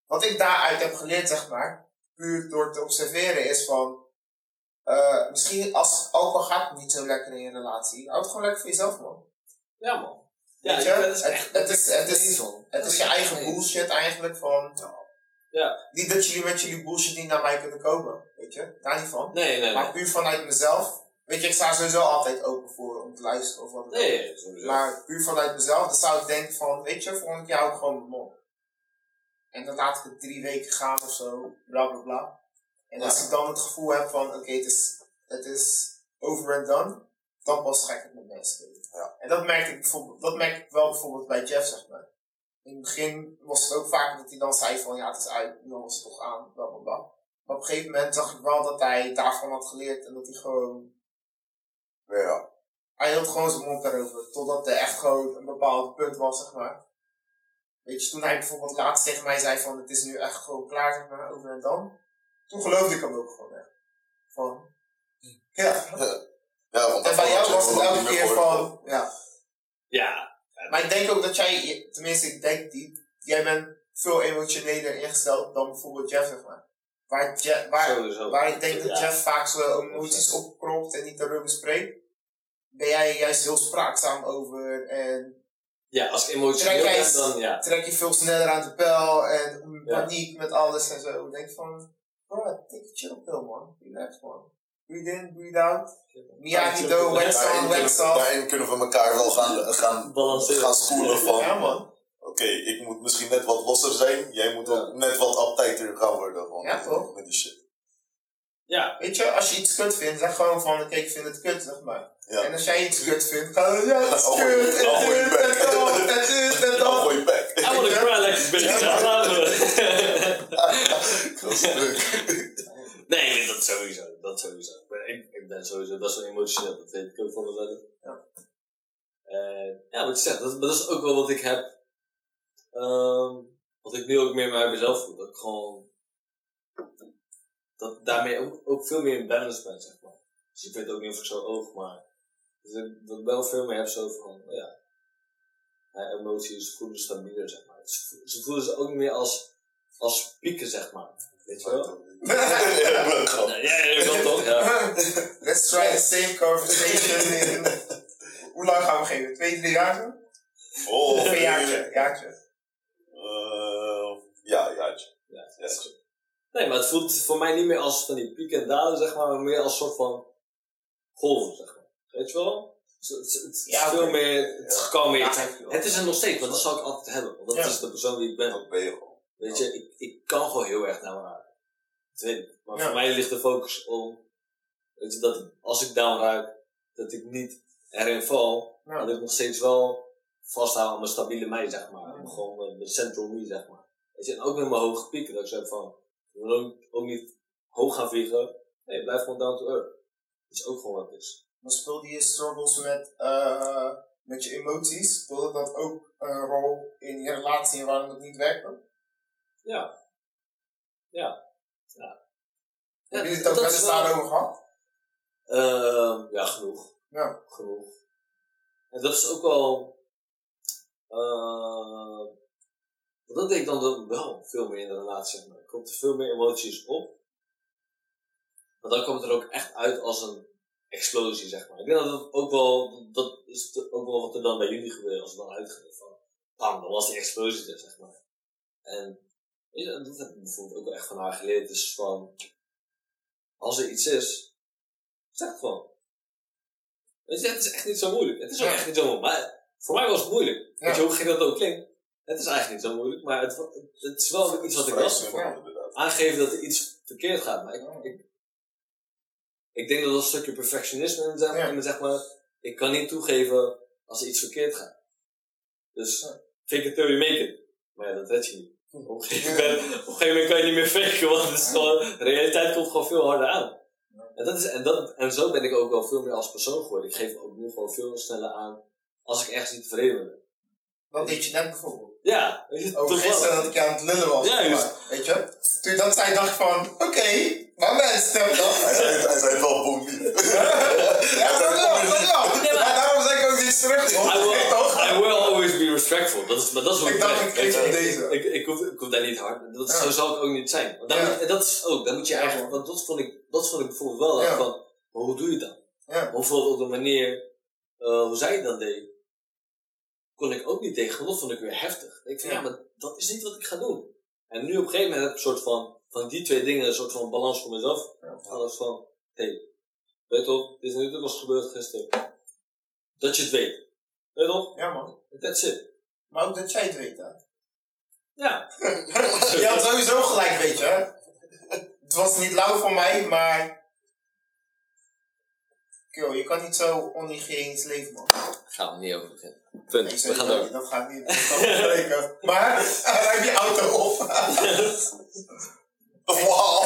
[SPEAKER 1] wat ik daaruit heb geleerd, zeg maar, puur door te observeren, is van, eh, misschien als, ook al gaat het niet zo lekker in je relatie, houd het gewoon lekker voor jezelf, man.
[SPEAKER 2] Ja, man. Ja,
[SPEAKER 1] je?
[SPEAKER 2] dat is
[SPEAKER 1] Het-
[SPEAKER 2] echt.
[SPEAKER 1] het is- het is-. Het is je eigen bullshit eigenlijk van,
[SPEAKER 2] Ja.
[SPEAKER 1] niet dat jullie met jullie bullshit niet naar mij kunnen komen, weet je, daar niet van.
[SPEAKER 2] Nee, nee,
[SPEAKER 1] Maar
[SPEAKER 2] nee.
[SPEAKER 1] puur vanuit mezelf, weet je, ik sta sowieso altijd open voor om te luisteren of wat.
[SPEAKER 2] Nee, nee, sowieso.
[SPEAKER 1] Maar puur vanuit mezelf, dan zou ik denken van, weet je, volgende keer hou ik gewoon mijn mond. En dan laat ik het drie weken gaan of zo, bla bla bla. En als ik dan het gevoel heb van, oké, het, is, het is over and done, dan pas ga ik het met mensen.
[SPEAKER 3] Ja.
[SPEAKER 1] En dat merk ik bijvoorbeeld, dat merk ik wel bijvoorbeeld bij Jeff, zeg maar. In het begin was het ook vaak dat hij dan zei van, ja, het is uit, dan was het toch aan, bla bla bla. Maar op een gegeven moment zag ik wel dat hij daarvan had geleerd en dat hij gewoon
[SPEAKER 3] Ja.
[SPEAKER 1] hij hield gewoon zijn mond daarover. Totdat er echt gewoon een bepaald punt was, zeg maar. Weet je, toen hij bijvoorbeeld laatst tegen mij zei van het is nu echt gewoon klaar, zeg maar, over en dan. Toen geloofde ik hem ook gewoon echt. Van, ja. (laughs)
[SPEAKER 3] Ja, want
[SPEAKER 1] En bij jou was het elke keer van, ja.
[SPEAKER 2] Ja.
[SPEAKER 1] Maar ik denk ook dat jij, tenminste ik denk die, jij bent veel emotioneler ingesteld dan bijvoorbeeld Jeff, zeg maar. Waar, Je- waar,
[SPEAKER 2] Sowieso.
[SPEAKER 1] waar ik denk dat
[SPEAKER 2] Ja.
[SPEAKER 1] Jeff vaak zo emoties opkropt en niet erover spreekt, ben jij juist heel spraakzaam over en
[SPEAKER 2] Ja, als ik emotioneel
[SPEAKER 1] Trek jij
[SPEAKER 2] ben, dan ja.
[SPEAKER 1] trek je veel sneller aan de pijl en
[SPEAKER 2] Ja.
[SPEAKER 1] paniek met alles en zo. Ik denk van, bro, take a chill pill man, relax man. Breathe in, breathe out. Miyagi-Do, wax on, wax off.
[SPEAKER 3] daarin kunnen we elkaar wel gaan, gaan,
[SPEAKER 2] Balanceren.
[SPEAKER 3] gaan spoelen van...
[SPEAKER 1] Ja man,
[SPEAKER 3] Oké, ik moet misschien net wat losser zijn. Jij moet ook net wat uptighter gaan worden. Gewoon,
[SPEAKER 1] Ja, toch?
[SPEAKER 3] Met die shit.
[SPEAKER 2] Ja.
[SPEAKER 1] weet je, als je iets kut vindt, zeg gewoon van, oké, ik vind het kut, zeg maar.
[SPEAKER 3] Ja.
[SPEAKER 1] En als jij iets kut vindt, ga je, ja, het is kut, dat, en dit, en
[SPEAKER 3] Dan
[SPEAKER 1] dat.
[SPEAKER 3] gooi je back.
[SPEAKER 2] I wanna cry like a bitch. Ja, laten we. (laughs)
[SPEAKER 3] Dat is leuk.
[SPEAKER 2] Nee, dat sowieso. Dat sowieso. Ik ben, ik, ik ben sowieso best wel emotioneel. Dat weet ik ook van mezelf.
[SPEAKER 1] Ja.
[SPEAKER 2] En ja, wat je zegt, dat, dat is ook wel wat ik heb. ehm, wat ik nu ook meer bij mezelf voel. Dat ik gewoon. Dat daarmee ook, ook veel meer in balance ben, zeg maar. Dus ik weet ook niet of ik zo oog, maar. Dus ik, dat ik wel veel meer heb zo van. oh ja. Mijn emoties voelen stabieler, zeg maar. Ze voelen ze ook niet meer als, als pieken, zeg maar. Weet je wel?
[SPEAKER 3] Ja.
[SPEAKER 2] Ja, ja, ja, dat toch? Ja.
[SPEAKER 1] Let's try the same conversation in... (laughs) Hoe lang gaan we geven? Twee, drie jaar zo?
[SPEAKER 3] Oh,
[SPEAKER 1] Of een jaartje? jaartje.
[SPEAKER 3] Eh, ja, jaartje.
[SPEAKER 2] Ja,
[SPEAKER 3] Yes.
[SPEAKER 2] Nee, maar het voelt voor mij niet meer als van die pieken en dalen, zeg maar, maar meer als soort van golven, zeg maar. Weet je wel? Het, het, het, het is
[SPEAKER 1] Ja,
[SPEAKER 2] veel
[SPEAKER 1] oké.
[SPEAKER 2] meer, het
[SPEAKER 3] Ja.
[SPEAKER 2] gekalmeerd.
[SPEAKER 1] Ja,
[SPEAKER 2] het is er nog steeds, want dat zal ik altijd hebben. Want dat
[SPEAKER 1] Ja.
[SPEAKER 2] is de persoon die ik ben.
[SPEAKER 3] Dat ben je gewoon.
[SPEAKER 2] Weet je, ik, ik kan gewoon heel erg naar me Maar
[SPEAKER 1] Ja.
[SPEAKER 2] voor mij ligt de focus om, weet je, dat als ik down raak, dat ik niet erin val,
[SPEAKER 1] Ja.
[SPEAKER 2] dat ik nog steeds wel vasthoud aan mijn stabiele mij, zeg maar.
[SPEAKER 1] Ja.
[SPEAKER 2] Gewoon mijn, mijn central me, zeg maar. Weet je, en ook met mijn hoge pieken, dat ik zeg van, ik wil ook, ook niet hoog gaan vliegen. Nee, blijf gewoon down to earth. Dat is ook gewoon wat het is.
[SPEAKER 1] Maar speelde je struggles met, eh met je emoties, speelde dat ook een rol in je relatie en waarom het niet werkte?
[SPEAKER 2] Ja. Ja. Ja.
[SPEAKER 1] Hebben jullie het ook
[SPEAKER 2] dat
[SPEAKER 1] wel eens daarover gehad?
[SPEAKER 2] Ehm, ja, genoeg.
[SPEAKER 1] Ja.
[SPEAKER 2] Genoeg. En dat is ook wel. want dat deed ik dan wel veel meer in de relatie. Zeg maar. Er komt er veel meer emoties op. Maar dan komt het er ook echt uit als een explosie, zeg maar. Ik denk dat het ook wel, dat is ook wel wat er dan bij jullie gebeurde als het dan uitging. Van, bam, dan was die explosie er, zeg maar. En weet je, dat heb ik bijvoorbeeld ook wel echt van haar geleerd. Dus van, als er iets is, zeg het gewoon. Weet je, het is echt niet zo moeilijk. Het is ook echt niet zo moeilijk. Maar voor mij was het moeilijk. Weet je hoe gek dat ook klinkt? Het is eigenlijk niet zo moeilijk, maar het, het is wel iets wat ik lastig vond aangeven dat er iets verkeerd gaat. Maar ik, ik, ik denk dat dat een stukje perfectionisme in zeg,
[SPEAKER 1] Ja.
[SPEAKER 2] zeg maar. Ik kan niet toegeven als er iets verkeerd gaat. Dus fake it till you make it. Maar ja, dat red je niet. Op een, gegeven moment, op een gegeven moment kan je niet meer faken, want het is gewoon, de realiteit komt gewoon veel harder aan. En, dat is, en, dat, en zo ben ik ook wel veel meer als persoon geworden. Ik geef ook nu gewoon veel sneller aan als ik ergens niet tevreden ben.
[SPEAKER 1] Dat deed je net bijvoorbeeld.
[SPEAKER 2] Ja, weet je,
[SPEAKER 1] Over gisteren dat ik aan het lullen was.
[SPEAKER 2] Juist.
[SPEAKER 1] Maar, Weet je? Toen je dat zei, dacht ik van, oké, maar mensen,
[SPEAKER 3] Hij
[SPEAKER 1] dat.
[SPEAKER 3] zei het, hij zei het wel boem. (laughs)
[SPEAKER 1] Ja, dat wel, dat wel. Daarom zeg ik ook niet terug.
[SPEAKER 2] I will,
[SPEAKER 1] Toch?
[SPEAKER 2] I will respectful. Dat is, maar dat is hoe
[SPEAKER 1] Ik
[SPEAKER 2] ik
[SPEAKER 1] dacht, ik hem deze.
[SPEAKER 2] Ik, ik, hoef, ik hoef daar niet hard. Dat,
[SPEAKER 1] Ja.
[SPEAKER 2] Zo zal ik ook niet zijn. Want daar
[SPEAKER 1] Ja.
[SPEAKER 2] moet, en dat is ook, dan moet je eigenlijk, want dat vond ik, dat vond ik bijvoorbeeld wel,
[SPEAKER 1] Ja.
[SPEAKER 2] van, maar hoe doe je dat?
[SPEAKER 1] Ja.
[SPEAKER 2] Bijvoorbeeld op de manier, eh, hoe zij het dan deed, kon ik ook niet tegen, dat vond ik weer heftig. Ik van,
[SPEAKER 1] Ja.
[SPEAKER 2] maar dat is niet wat ik ga doen. En nu op een gegeven moment heb ik een soort van, van die twee dingen, een soort van balans voor mezelf. Alles van, hé, hey, weet je toch, dit is niet wat was gebeurd gisteren. Dat je het weet. Weet je toch?
[SPEAKER 1] Ja, man.
[SPEAKER 2] That's it.
[SPEAKER 1] Maar ook dat jij het weet, hè.
[SPEAKER 2] Ja. (laughs)
[SPEAKER 1] Je had sowieso gelijk, weet je. hè. Het was niet lauw van mij, maar... Kill, je kan niet zo onhygiënisch leven, man.
[SPEAKER 2] Gaan we niet over beginnen. Punt.
[SPEAKER 1] Nee,
[SPEAKER 2] we
[SPEAKER 1] sorry,
[SPEAKER 2] gaan
[SPEAKER 1] dat-
[SPEAKER 2] door.
[SPEAKER 1] Dat gaat niet. Dat spreken. (laughs) Maar, heb je auto op. (laughs)
[SPEAKER 3] Wauw.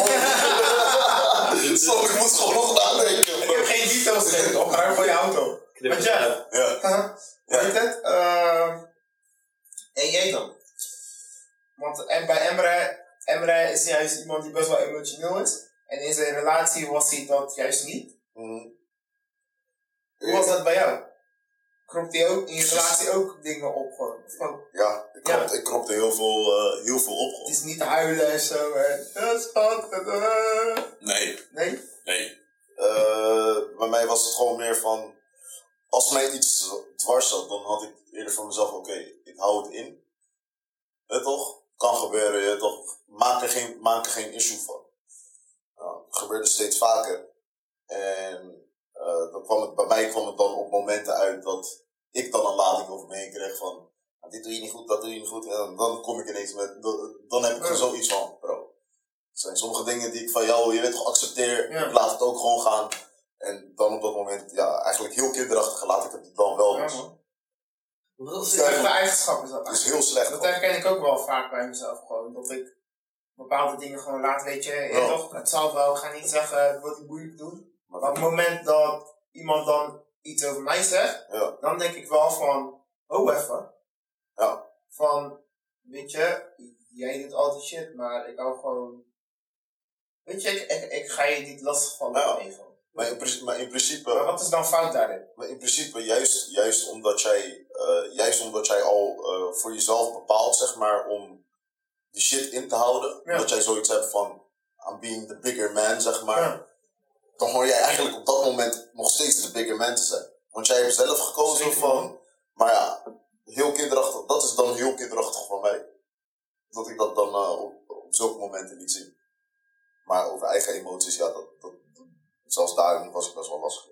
[SPEAKER 3] Zo, ik moet gewoon nog nadenken.
[SPEAKER 1] Ik heb geen details gegeven, op maar voor je auto. Maar
[SPEAKER 2] het
[SPEAKER 1] ja.
[SPEAKER 3] Ja.
[SPEAKER 1] Weet het? Ehm, en jij dan? Want en bij Emre, Emre is juist iemand die best wel emotioneel is. En in zijn relatie was hij dat juist niet.
[SPEAKER 3] Mhm.
[SPEAKER 1] Hoe was dat bij jou? Kropt hij ook in je relatie ook dingen op? Gewoon?
[SPEAKER 3] Ja, ik kropte, ik kropte heel veel, eh, heel veel op.
[SPEAKER 1] het is niet huilen en zo. En, "Eh, eh, eh."
[SPEAKER 3] Nee,
[SPEAKER 1] nee?
[SPEAKER 3] nee. Bij mij was het gewoon meer van, als mij iets dwars zat, dan had ik eerder voor mezelf, oké, ik hou het in. Weet toch? Kan gebeuren, je toch? Maak er geen, maak er geen issue van. Nou, het gebeurde steeds vaker. En eh, dan kwam het, bij mij kwam het dan op momenten uit dat ik dan een lading over me heen kreeg van, "Ah, dit doe je niet goed, dat doe je niet goed. En dan, kom ik ineens met, dan, heb ik er zoiets van, bro. Er zijn sommige dingen die ik van jou, je weet toch, accepteer.
[SPEAKER 1] Ja.
[SPEAKER 3] Ik laat het ook gewoon gaan. En dan op dat moment, ja, eigenlijk heel kinderachtig laat ik het dan wel.
[SPEAKER 1] Ja,
[SPEAKER 2] dat is
[SPEAKER 1] eigenschap is dat
[SPEAKER 3] het is heel slecht.
[SPEAKER 1] Dat herken ik ook wel vaak bij mezelf gewoon. Dat ik bepaalde dingen gewoon laat, weet je, ja. Toch, het zal wel, ik ga niet zeggen, ik wil die moeilijk doen.
[SPEAKER 3] Maar-
[SPEAKER 1] op het moment dat iemand dan iets over mij zegt,
[SPEAKER 3] Ja.
[SPEAKER 1] dan denk ik wel van, oh even.
[SPEAKER 3] Ja.
[SPEAKER 1] Van, weet je, jij doet altijd shit, maar ik hou gewoon, weet je, ik, ik, ik ga je niet lastigvallen
[SPEAKER 3] Ja.
[SPEAKER 1] even.
[SPEAKER 3] Maar in, maar in principe,
[SPEAKER 1] Maar wat is dan fout daarin?
[SPEAKER 3] maar in principe juist, juist, omdat jij, eh, juist omdat jij al eh, voor jezelf bepaalt, zeg maar, om die shit in te houden.
[SPEAKER 1] Ja.
[SPEAKER 3] Dat jij zoiets hebt van, I'm being the bigger man, zeg maar.
[SPEAKER 1] Ja.
[SPEAKER 3] Dan hoor jij eigenlijk op dat moment nog steeds de bigger man te zijn. Want jij hebt zelf gekozen
[SPEAKER 1] Zeker,
[SPEAKER 3] van, maar ja, heel kinderachtig, dat is dan heel kinderachtig van mij. Dat ik dat dan eh, op, op zulke momenten niet zie. Maar over eigen emoties, ja, dat, dat- zelfs daarin was ik best wel lastig.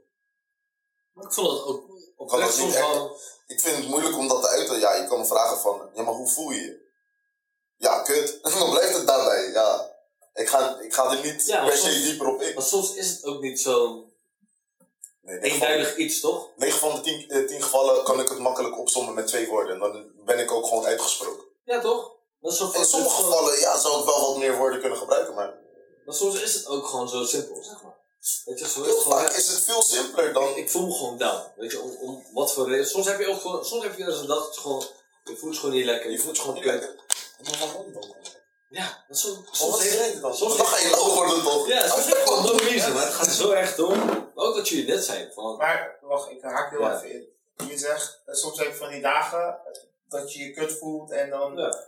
[SPEAKER 2] Maar ik vond het ook oprecht soms wel...
[SPEAKER 3] Ik vind het moeilijk om dat te uiten. Ja, je kan me vragen van, ja, maar hoe voel je je? Ja, kut. (laughs) dan blijft het daarbij. Ja, ik ga, ik ga er niet
[SPEAKER 2] Ja,
[SPEAKER 3] per se dieper op in.
[SPEAKER 2] Maar soms is het ook niet zo'n
[SPEAKER 3] Nee, van-
[SPEAKER 2] eenduidig iets, toch?
[SPEAKER 3] 9 van de 10, eh, 10 gevallen kan ik het makkelijk opzommen met twee woorden. En dan ben ik ook gewoon uitgesproken.
[SPEAKER 2] Ja, toch? Dat is zo
[SPEAKER 3] In sommige gevallen ja, zou ik wel wat meer woorden kunnen gebruiken, maar
[SPEAKER 2] Maar soms is het ook gewoon zo simpel, zeg maar. Weet je, zo is
[SPEAKER 3] Heel
[SPEAKER 2] het gewoon,
[SPEAKER 3] vaak
[SPEAKER 2] ja,
[SPEAKER 3] is het veel simpeler dan...
[SPEAKER 2] ik, ik voel me gewoon down. Weet je, om, om wat voor reden. Soms heb je ook gewoon, soms heb je eens een dag dat je gewoon, je voelt je gewoon niet lekker, je voelt je gewoon kut. Ja, dat is zo,
[SPEAKER 3] Soms
[SPEAKER 2] soms
[SPEAKER 3] is het dan.
[SPEAKER 2] soms
[SPEAKER 3] Dan ga je lauw worden toch?
[SPEAKER 2] ja, soms heb je gewoon reason, maar het gaat zo erg om. Maar ook wat jullie net zeiden, van,
[SPEAKER 1] Maar wacht, ik haak heel
[SPEAKER 2] Ja.
[SPEAKER 1] even in. Je zegt, eh, soms heb je van die dagen dat je je kut voelt en dan.
[SPEAKER 2] ja,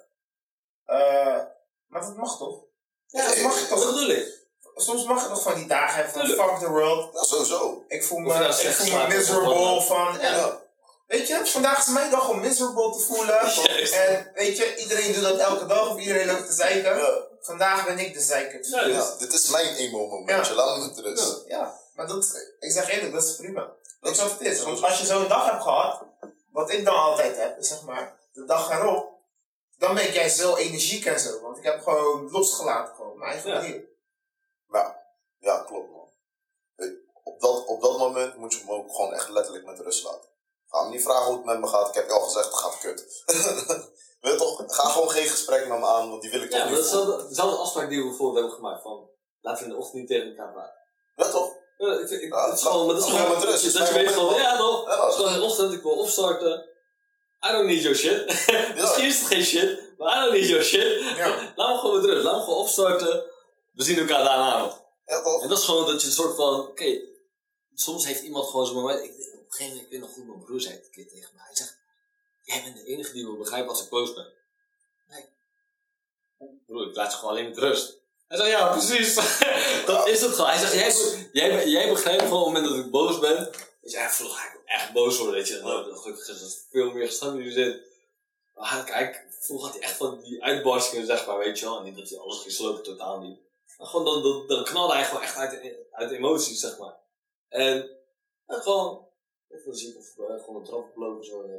[SPEAKER 1] eh, maar dat mag toch?
[SPEAKER 2] ja
[SPEAKER 1] dat mag je
[SPEAKER 2] dat
[SPEAKER 1] toch?
[SPEAKER 2] bedoel ik.
[SPEAKER 1] Soms mag je toch van die dagen hebben van fuck the world.
[SPEAKER 3] Ja, sowieso.
[SPEAKER 1] Ik voel me,
[SPEAKER 2] je nou
[SPEAKER 1] ik voel me miserable van. en-
[SPEAKER 3] Ja.
[SPEAKER 1] Weet je, vandaag is mijn dag om miserable te voelen. (laughs)
[SPEAKER 2] Juist.
[SPEAKER 1] En weet je, iedereen doet dat elke dag of iedereen loopt te zeiken.
[SPEAKER 3] Ja.
[SPEAKER 1] Vandaag ben ik de zeiker.
[SPEAKER 2] Ja,
[SPEAKER 3] Ja, dit is mijn emo-momentje. Laat me met rust.
[SPEAKER 1] Ja, maar dat, ik zeg eerlijk, dat is prima. Dat is wat het is. Want als je zo'n dag hebt gehad, wat ik dan altijd heb, is zeg maar, de dag erop, dan ben ik juist zo energiek en zo. Want ik heb gewoon losgelaten, gewoon, mijn eigen
[SPEAKER 2] Ja.
[SPEAKER 1] manier.
[SPEAKER 3] Ja, klopt man. Op dat, op dat moment moet je me ook gewoon echt letterlijk met rust laten. Ga me niet vragen hoe het met me gaat. Ik heb je al gezegd, het gaat kut. (laughs) Weet toch? Ga gewoon geen gesprek met me aan, want die wil ik toch
[SPEAKER 2] Ja,
[SPEAKER 3] niet
[SPEAKER 2] dat is dezelfde afspraak die we bijvoorbeeld hebben gemaakt, van, laten we in de ochtend niet tegen elkaar praten.
[SPEAKER 3] Ja, toch?
[SPEAKER 2] Ja, ik, ik,
[SPEAKER 3] Ja,
[SPEAKER 2] het is gewoon, maar dat is gewoon,
[SPEAKER 3] met rust.
[SPEAKER 2] dat je, weet van, ja toch,
[SPEAKER 3] Ja,
[SPEAKER 2] het is gewoon in de ochtend, ik wil opstarten. I don't need your shit. (laughs) Misschien is het geen shit, maar I don't need your shit.
[SPEAKER 1] Ja. (laughs)
[SPEAKER 2] Laat me gewoon met rust, laat me gewoon opstarten. We zien elkaar daarna nog. En dat is gewoon dat je een soort van, oké, soms heeft iemand gewoon zo'n moment, ik, op een gegeven moment, ik weet nog goed, mijn broer zei het een keer tegen me, hij zegt, jij bent de enige die me begrijpt als ik boos ben. Nee. Broer, ik laat je gewoon alleen met rust. Hij zei, ja, precies. (laughs) dat is het gewoon. Hij zegt, jij, jij, jij begrijpt gewoon op het moment dat ik boos ben. Dus ja, vroeger ga ik echt boos worden, weet je. Nou, gelukkig is het veel meer gestabiliseerd. Maar kijk, vroeger had hij echt van die uitbarstingen, zeg maar, weet je wel. En niet dat hij alles ging slopen, totaal niet. Gewoon, dan, dan, dan knalde hij gewoon echt uit, uit emoties, zeg maar. En, en gewoon, even zie ik of ik eh, gewoon een trap oplopen zo. Ja,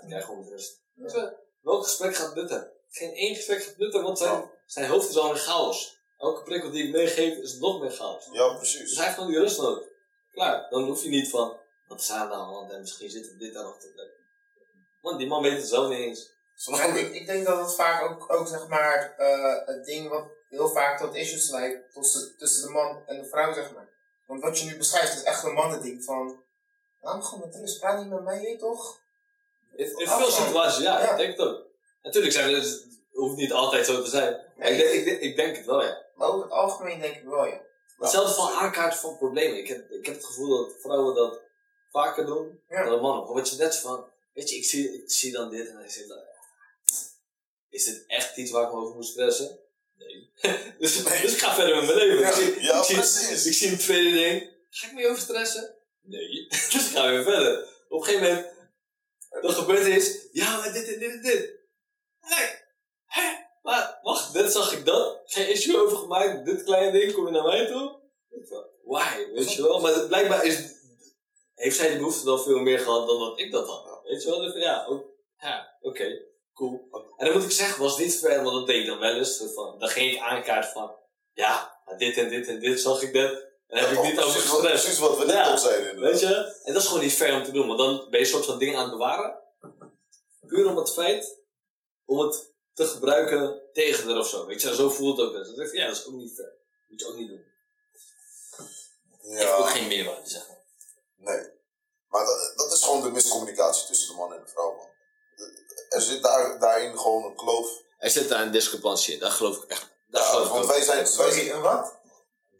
[SPEAKER 2] dan krijg je gewoon met rust. Dus, eh, welk gesprek gaat nutten? Geen één gesprek gaat nutten, want zijn, zijn hoofd is al in chaos. Elke prikkel die ik meegeef is nog meer chaos.
[SPEAKER 3] Ja,
[SPEAKER 2] Dus
[SPEAKER 3] precies.
[SPEAKER 2] hij heeft gewoon die rust nodig. Klaar, dan hoef je niet van, wat is aan de hand en misschien zit er dit dat. Want die man weet het zelf niet eens.
[SPEAKER 3] Je?
[SPEAKER 1] ik, ik denk dat het vaak ook, ook zeg maar, eh, het ding wat heel vaak tot issues leidt tussen, tussen de man en de vrouw, zeg maar. Want wat je nu beschrijft is echt een mannending van, laat me gewoon met rust, praat niet met mij, je toch?
[SPEAKER 2] In, veel situaties, ja,
[SPEAKER 1] Ja.
[SPEAKER 2] ik denk het ook. Natuurlijk zijn we, dus, het hoeft niet altijd zo te zijn. Ik, denk, ik, denk- ik denk het wel, ja.
[SPEAKER 1] Maar over het algemeen denk ik wel, ja.
[SPEAKER 2] Hetzelfde van aankaarten van problemen. Ik heb, ik heb het gevoel dat vrouwen dat vaker doen
[SPEAKER 1] Ja.
[SPEAKER 2] dan mannen. Wat je net van, weet je, ik zie, ik zie dan dit en ik zeg dan, is dit echt iets waar ik me over moet stressen? Nee. (laughs) dus, dus ik ga verder met mijn leven.
[SPEAKER 3] Ja,
[SPEAKER 2] ik, zie,
[SPEAKER 3] ja,
[SPEAKER 2] ik, zie,
[SPEAKER 3] precies.
[SPEAKER 2] ik zie een tweede ding. Ga ik me over stressen? Nee. (laughs) dus ik ga weer verder. Op een gegeven moment, dan gebeurt iets. Ja, maar dit en dit en dit. Hé, hé, maar wacht, net zag ik dat. Geen issue over gemaakt. Dit kleine ding, kom je naar mij toe? Ik Why, weet je wel? Maar blijkbaar is, heeft zij die behoefte dan veel meer gehad dan dat ik dat had. Weet je wel? Dus van, ja, ook, ja oké, cool. En dan moet ik zeggen, was dit ver, want dat deed ik dan wel eens. Van, dan ging ik aankaarten van, ja, dit en dit en dit zag ik net. En heb ik
[SPEAKER 3] Ja,
[SPEAKER 2] niet over
[SPEAKER 3] wat, precies wat we net
[SPEAKER 2] Ja.
[SPEAKER 3] zeiden. inderdaad.
[SPEAKER 2] Weet je? En dat is gewoon niet fair om te doen, want dan ben je een soort van dingen aan het bewaren. Puur om het feit om het te gebruiken tegen er of zo. Weet je, zo voelt het ook. Dus dan denk ik, ja, dat is ook niet fair. Moet je ook niet doen. Heeft ook
[SPEAKER 3] Ja,
[SPEAKER 2] geen meerwaarde, zeg maar.
[SPEAKER 3] nee. Maar dat, dat is gewoon de miscommunicatie tussen de man en de vrouw, man. Er zit daar, daarin gewoon een kloof.
[SPEAKER 2] Er zit daar een discrepantie in, dat geloof ik echt. Dat
[SPEAKER 3] Ja,
[SPEAKER 2] geloof
[SPEAKER 3] want wij zijn,
[SPEAKER 1] Sorry, een wat?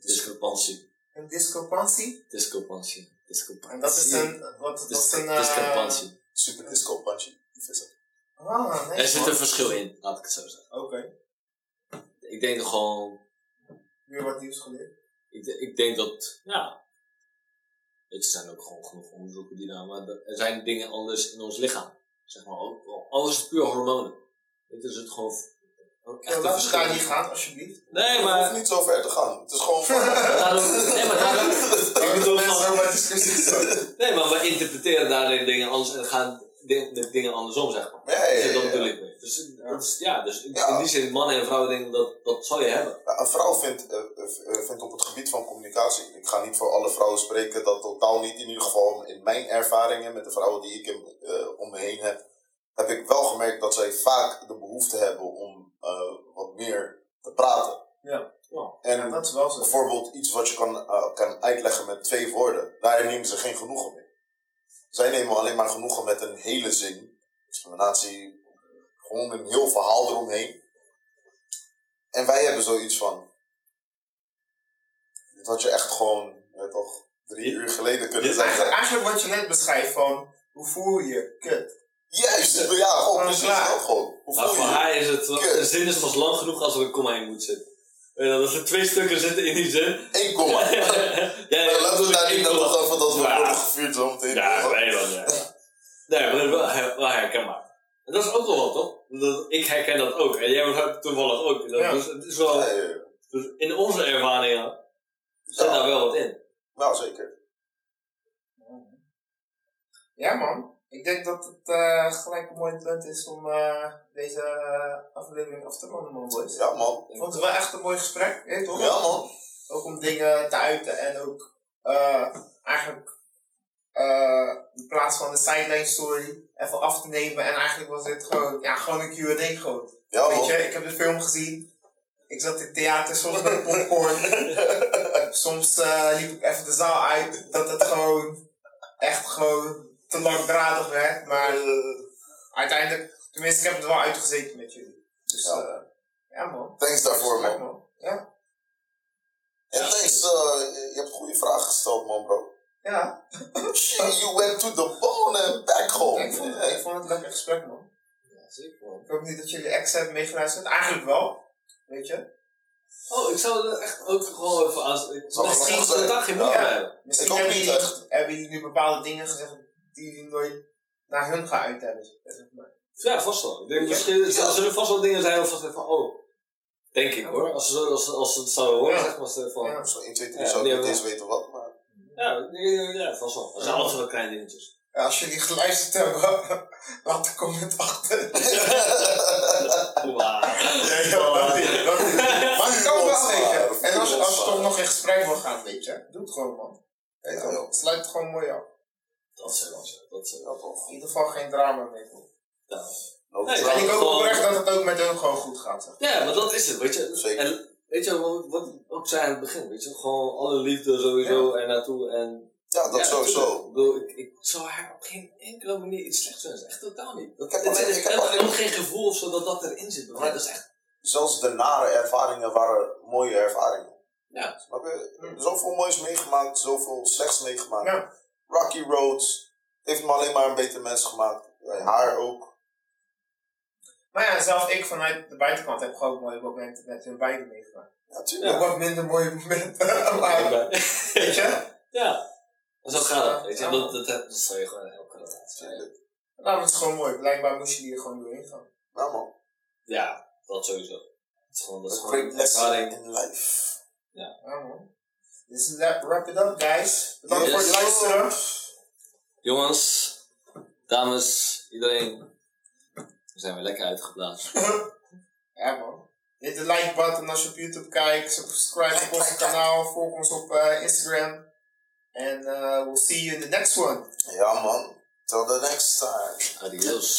[SPEAKER 2] Discrepantie.
[SPEAKER 1] Een discrepantie?
[SPEAKER 2] Discrepantie. Discrepantie.
[SPEAKER 1] En dat is een, wat, dat is een, eh,
[SPEAKER 2] Discrepantie.
[SPEAKER 3] super vissen.
[SPEAKER 1] Ah, nee.
[SPEAKER 2] Er zit een verschil in, laat ik het zo zeggen.
[SPEAKER 1] Oké,
[SPEAKER 2] Ik denk gewoon
[SPEAKER 1] weer wat nieuws geleerd.
[SPEAKER 2] Ik, ik denk dat, ja. Het zijn ook gewoon genoeg onderzoeken die daar, maar er zijn dingen anders in ons lichaam. Zeg maar, ook, alles is puur hormonen. Dit is het gewoon
[SPEAKER 1] Ja, laten we daar niet gaan, alsjeblieft.
[SPEAKER 2] Nee,
[SPEAKER 3] Het hoeft
[SPEAKER 2] maar.
[SPEAKER 3] niet zo ver te gaan. Het is gewoon (laughs) van...
[SPEAKER 2] Nee, maar daarom, (laughs) ik bedoel van, (laughs) nee, maar we interpreteren daarin dingen anders en gaan dingen andersom, zeg maar.
[SPEAKER 3] Ja, ja,
[SPEAKER 2] Dus dat
[SPEAKER 3] ja,
[SPEAKER 2] bedoel
[SPEAKER 3] ja.
[SPEAKER 2] ik Dus, dat is, ja, dus in,
[SPEAKER 3] Ja.
[SPEAKER 2] die zin, mannen en vrouwen denken dat, dat zal je hebben.
[SPEAKER 3] Een vrouw vindt, eh, eh, vindt op het gebied van communicatie, ik ga niet voor alle vrouwen spreken, dat totaal niet. In ieder geval in mijn ervaringen met de vrouwen die ik in, eh, om me heen heb, heb ik wel gemerkt dat zij vaak de behoefte hebben om eh, wat meer te praten.
[SPEAKER 1] Ja.
[SPEAKER 3] En
[SPEAKER 1] Ja, dat is wel zo.
[SPEAKER 3] bijvoorbeeld iets wat je kan, eh, kan uitleggen met twee woorden, daar nemen ze geen genoegen mee. Zij nemen alleen maar genoegen met een hele zin. Discriminatie, gewoon een heel verhaal eromheen. En wij hebben zoiets van. Dit had je echt gewoon, weet toch, drie uur geleden kunnen
[SPEAKER 2] Dit-
[SPEAKER 1] Eigenlijk,
[SPEAKER 3] zeggen.
[SPEAKER 1] eigenlijk wat je net beschrijft van, hoe voel je je? Kut.
[SPEAKER 3] Juist, ja, gewoon
[SPEAKER 1] Oh,
[SPEAKER 3] precies dat gewoon. Hoe
[SPEAKER 2] Maar
[SPEAKER 3] voel
[SPEAKER 2] voor
[SPEAKER 3] je?
[SPEAKER 2] haar is het, een zin is pas lang genoeg als er een komma in moet zitten. Weet je, wel, als er twee stukken zitten in die zin.
[SPEAKER 3] Eén komma. (laughs)
[SPEAKER 2] ja, ja,
[SPEAKER 3] laten we daar niet nog even dat we
[SPEAKER 2] Ja.
[SPEAKER 3] worden gevuurd zo meteen.
[SPEAKER 2] Ja, nee, ja. Nee, maar dat wel herkenbaar. En dat is ook wel wat, toch? Dat, ik herken dat ook. En jij wordt toevallig ook. Dat,
[SPEAKER 1] Ja.
[SPEAKER 2] dus het is wel, dus in onze ervaringen zit
[SPEAKER 3] Ja.
[SPEAKER 2] daar wel wat in.
[SPEAKER 3] Nou, zeker.
[SPEAKER 1] Ja man, ik denk dat het eh, gelijk een mooi punt is om eh, deze eh, aflevering af te ronden man boys.
[SPEAKER 3] Ja, man.
[SPEAKER 1] Ik vond het wel echt een mooi gesprek, hè, toch?
[SPEAKER 3] Ja, man.
[SPEAKER 1] Ook om dingen te uiten en ook eh, eigenlijk eh, in plaats van de sideline story even af te nemen. En eigenlijk was dit gewoon, ja, gewoon een Q&A gewoon.
[SPEAKER 3] Ja,
[SPEAKER 1] Weet je, ik heb de film gezien. Ik zat in het theater soms met popcorn. (laughs) soms eh, liep ik even de zaal uit. Dat het gewoon echt gewoon te langdradig werd. Maar uiteindelijk, tenminste ik heb het wel uitgezeten met jullie. Dus
[SPEAKER 3] Ja.
[SPEAKER 1] ja, ja man.
[SPEAKER 3] Thanks daarvoor, man.
[SPEAKER 1] Ja.
[SPEAKER 3] En thanks, eh, je hebt goede vragen gesteld, man, bro.
[SPEAKER 1] Ja,
[SPEAKER 3] Shit, you went to the bone and back home.
[SPEAKER 1] ik, vond,
[SPEAKER 3] Yeah.
[SPEAKER 1] ik vond het een lekker gesprek man.
[SPEAKER 2] Ja, zeker man.
[SPEAKER 1] Ik hoop niet dat jullie ex hebben meegeluisterd. Eigenlijk wel. Weet je?
[SPEAKER 2] Oh, ik zou er echt ook gewoon even aan... Misschien geen
[SPEAKER 3] Ja.
[SPEAKER 2] moeite bij hebben.
[SPEAKER 1] Misschien
[SPEAKER 3] Ik ook
[SPEAKER 1] hebben
[SPEAKER 3] niet
[SPEAKER 1] jullie,
[SPEAKER 3] echt.
[SPEAKER 1] hebben jullie nu bepaalde dingen gezegd die jullie nooit naar hun geuit hebben. zeg maar.
[SPEAKER 2] Ja, vast wel. Ik denk
[SPEAKER 1] Ja.
[SPEAKER 2] misschien, er
[SPEAKER 3] Ja.
[SPEAKER 2] zullen vast wel dingen zijn waarvan ze van, oh, denk ik hoor. Als ze, zo- als, als ze het zouden horen,
[SPEAKER 1] Ja.
[SPEAKER 2] zeg maar, van,
[SPEAKER 1] Ja.
[SPEAKER 3] Zo 1, 2, 3
[SPEAKER 2] Ja,
[SPEAKER 3] zou
[SPEAKER 2] die
[SPEAKER 3] ik niet eens weten wat, maar...
[SPEAKER 2] ja, ja, ja, vast wel. Er zijn altijd wel kleine dingetjes.
[SPEAKER 1] Ja, als jullie geluisterd hebben, laat een comment achter.
[SPEAKER 2] Wauw.
[SPEAKER 1] Nee, joh, dat niet, dat niet. Maar het kan wel,
[SPEAKER 3] ontstaan,
[SPEAKER 1] En als, als je toch nog in gesprek wil gaan, weet je. Doe het gewoon, man. Weet je
[SPEAKER 3] Ja,
[SPEAKER 1] wel.
[SPEAKER 3] joh.
[SPEAKER 1] Sluit het gewoon mooi af.
[SPEAKER 2] Dat is wel zo. Dat is
[SPEAKER 3] Ja,
[SPEAKER 2] wel
[SPEAKER 3] toch.
[SPEAKER 1] In ieder geval geen drama mee. toch?
[SPEAKER 2] ja.
[SPEAKER 3] No
[SPEAKER 2] Nee,
[SPEAKER 3] drama.
[SPEAKER 1] En ik hoop oprecht dat het ook met hun gewoon goed gaat. Zeg.
[SPEAKER 2] ja, maar dat is het, weet je.
[SPEAKER 3] Zeker.
[SPEAKER 2] En weet je, wat, wat ik ook zei aan het begin, weet je, gewoon alle liefde sowieso er naartoe en...
[SPEAKER 3] Ja, dat
[SPEAKER 2] ja,
[SPEAKER 3] sowieso.
[SPEAKER 2] Ik bedoel, ik, ik zou haar op geen enkele manier iets slechts wensen. Echt totaal niet. Dat,
[SPEAKER 3] Ik heb
[SPEAKER 2] het
[SPEAKER 3] alleen- ik heb
[SPEAKER 2] geen gevoel of zo dat dat erin zit. Maar dat is echt...
[SPEAKER 3] Zelfs de nare ervaringen waren mooie ervaringen.
[SPEAKER 2] Ja.
[SPEAKER 3] Snap je? Zoveel moois meegemaakt, zoveel slechts meegemaakt.
[SPEAKER 1] Ja.
[SPEAKER 3] Rocky Roads heeft me alleen maar een beter mens gemaakt. Haar ook.
[SPEAKER 1] Maar ja, zelf ik vanuit de buitenkant heb gewoon mooie momenten met hun beiden meegemaakt.
[SPEAKER 3] Ja, tuurlijk.
[SPEAKER 1] Ook wat minder mooie momenten. (laughs) maar, weet je?
[SPEAKER 2] Ja. En zo gaat het, weet je.
[SPEAKER 1] Ja.
[SPEAKER 2] Dat, dat, dat zal je gewoon elke relatie.
[SPEAKER 3] Tuurlijk.
[SPEAKER 1] Nou, dat is gewoon mooi. Blijkbaar moest je hier gewoon doorheen gaan.
[SPEAKER 3] Nou man.
[SPEAKER 2] Ja, dat sowieso. Het is gewoon, dat is
[SPEAKER 3] A
[SPEAKER 2] gewoon ervaring.
[SPEAKER 3] in life.
[SPEAKER 1] Ja, man. Dus that wrap it up, guys. Bedankt
[SPEAKER 2] Yes.
[SPEAKER 1] voor het luisteren.
[SPEAKER 2] Jongens, dames, iedereen. We zijn weer lekker uitgeblazen. (laughs)
[SPEAKER 1] Ja, man. Hit de like button als je op YouTube kijkt. Subscribe op ons kanaal. Volg ons op eh, Instagram. En uh, we'll see you in the next one.
[SPEAKER 3] Ja man. Till the next time.
[SPEAKER 2] Adios.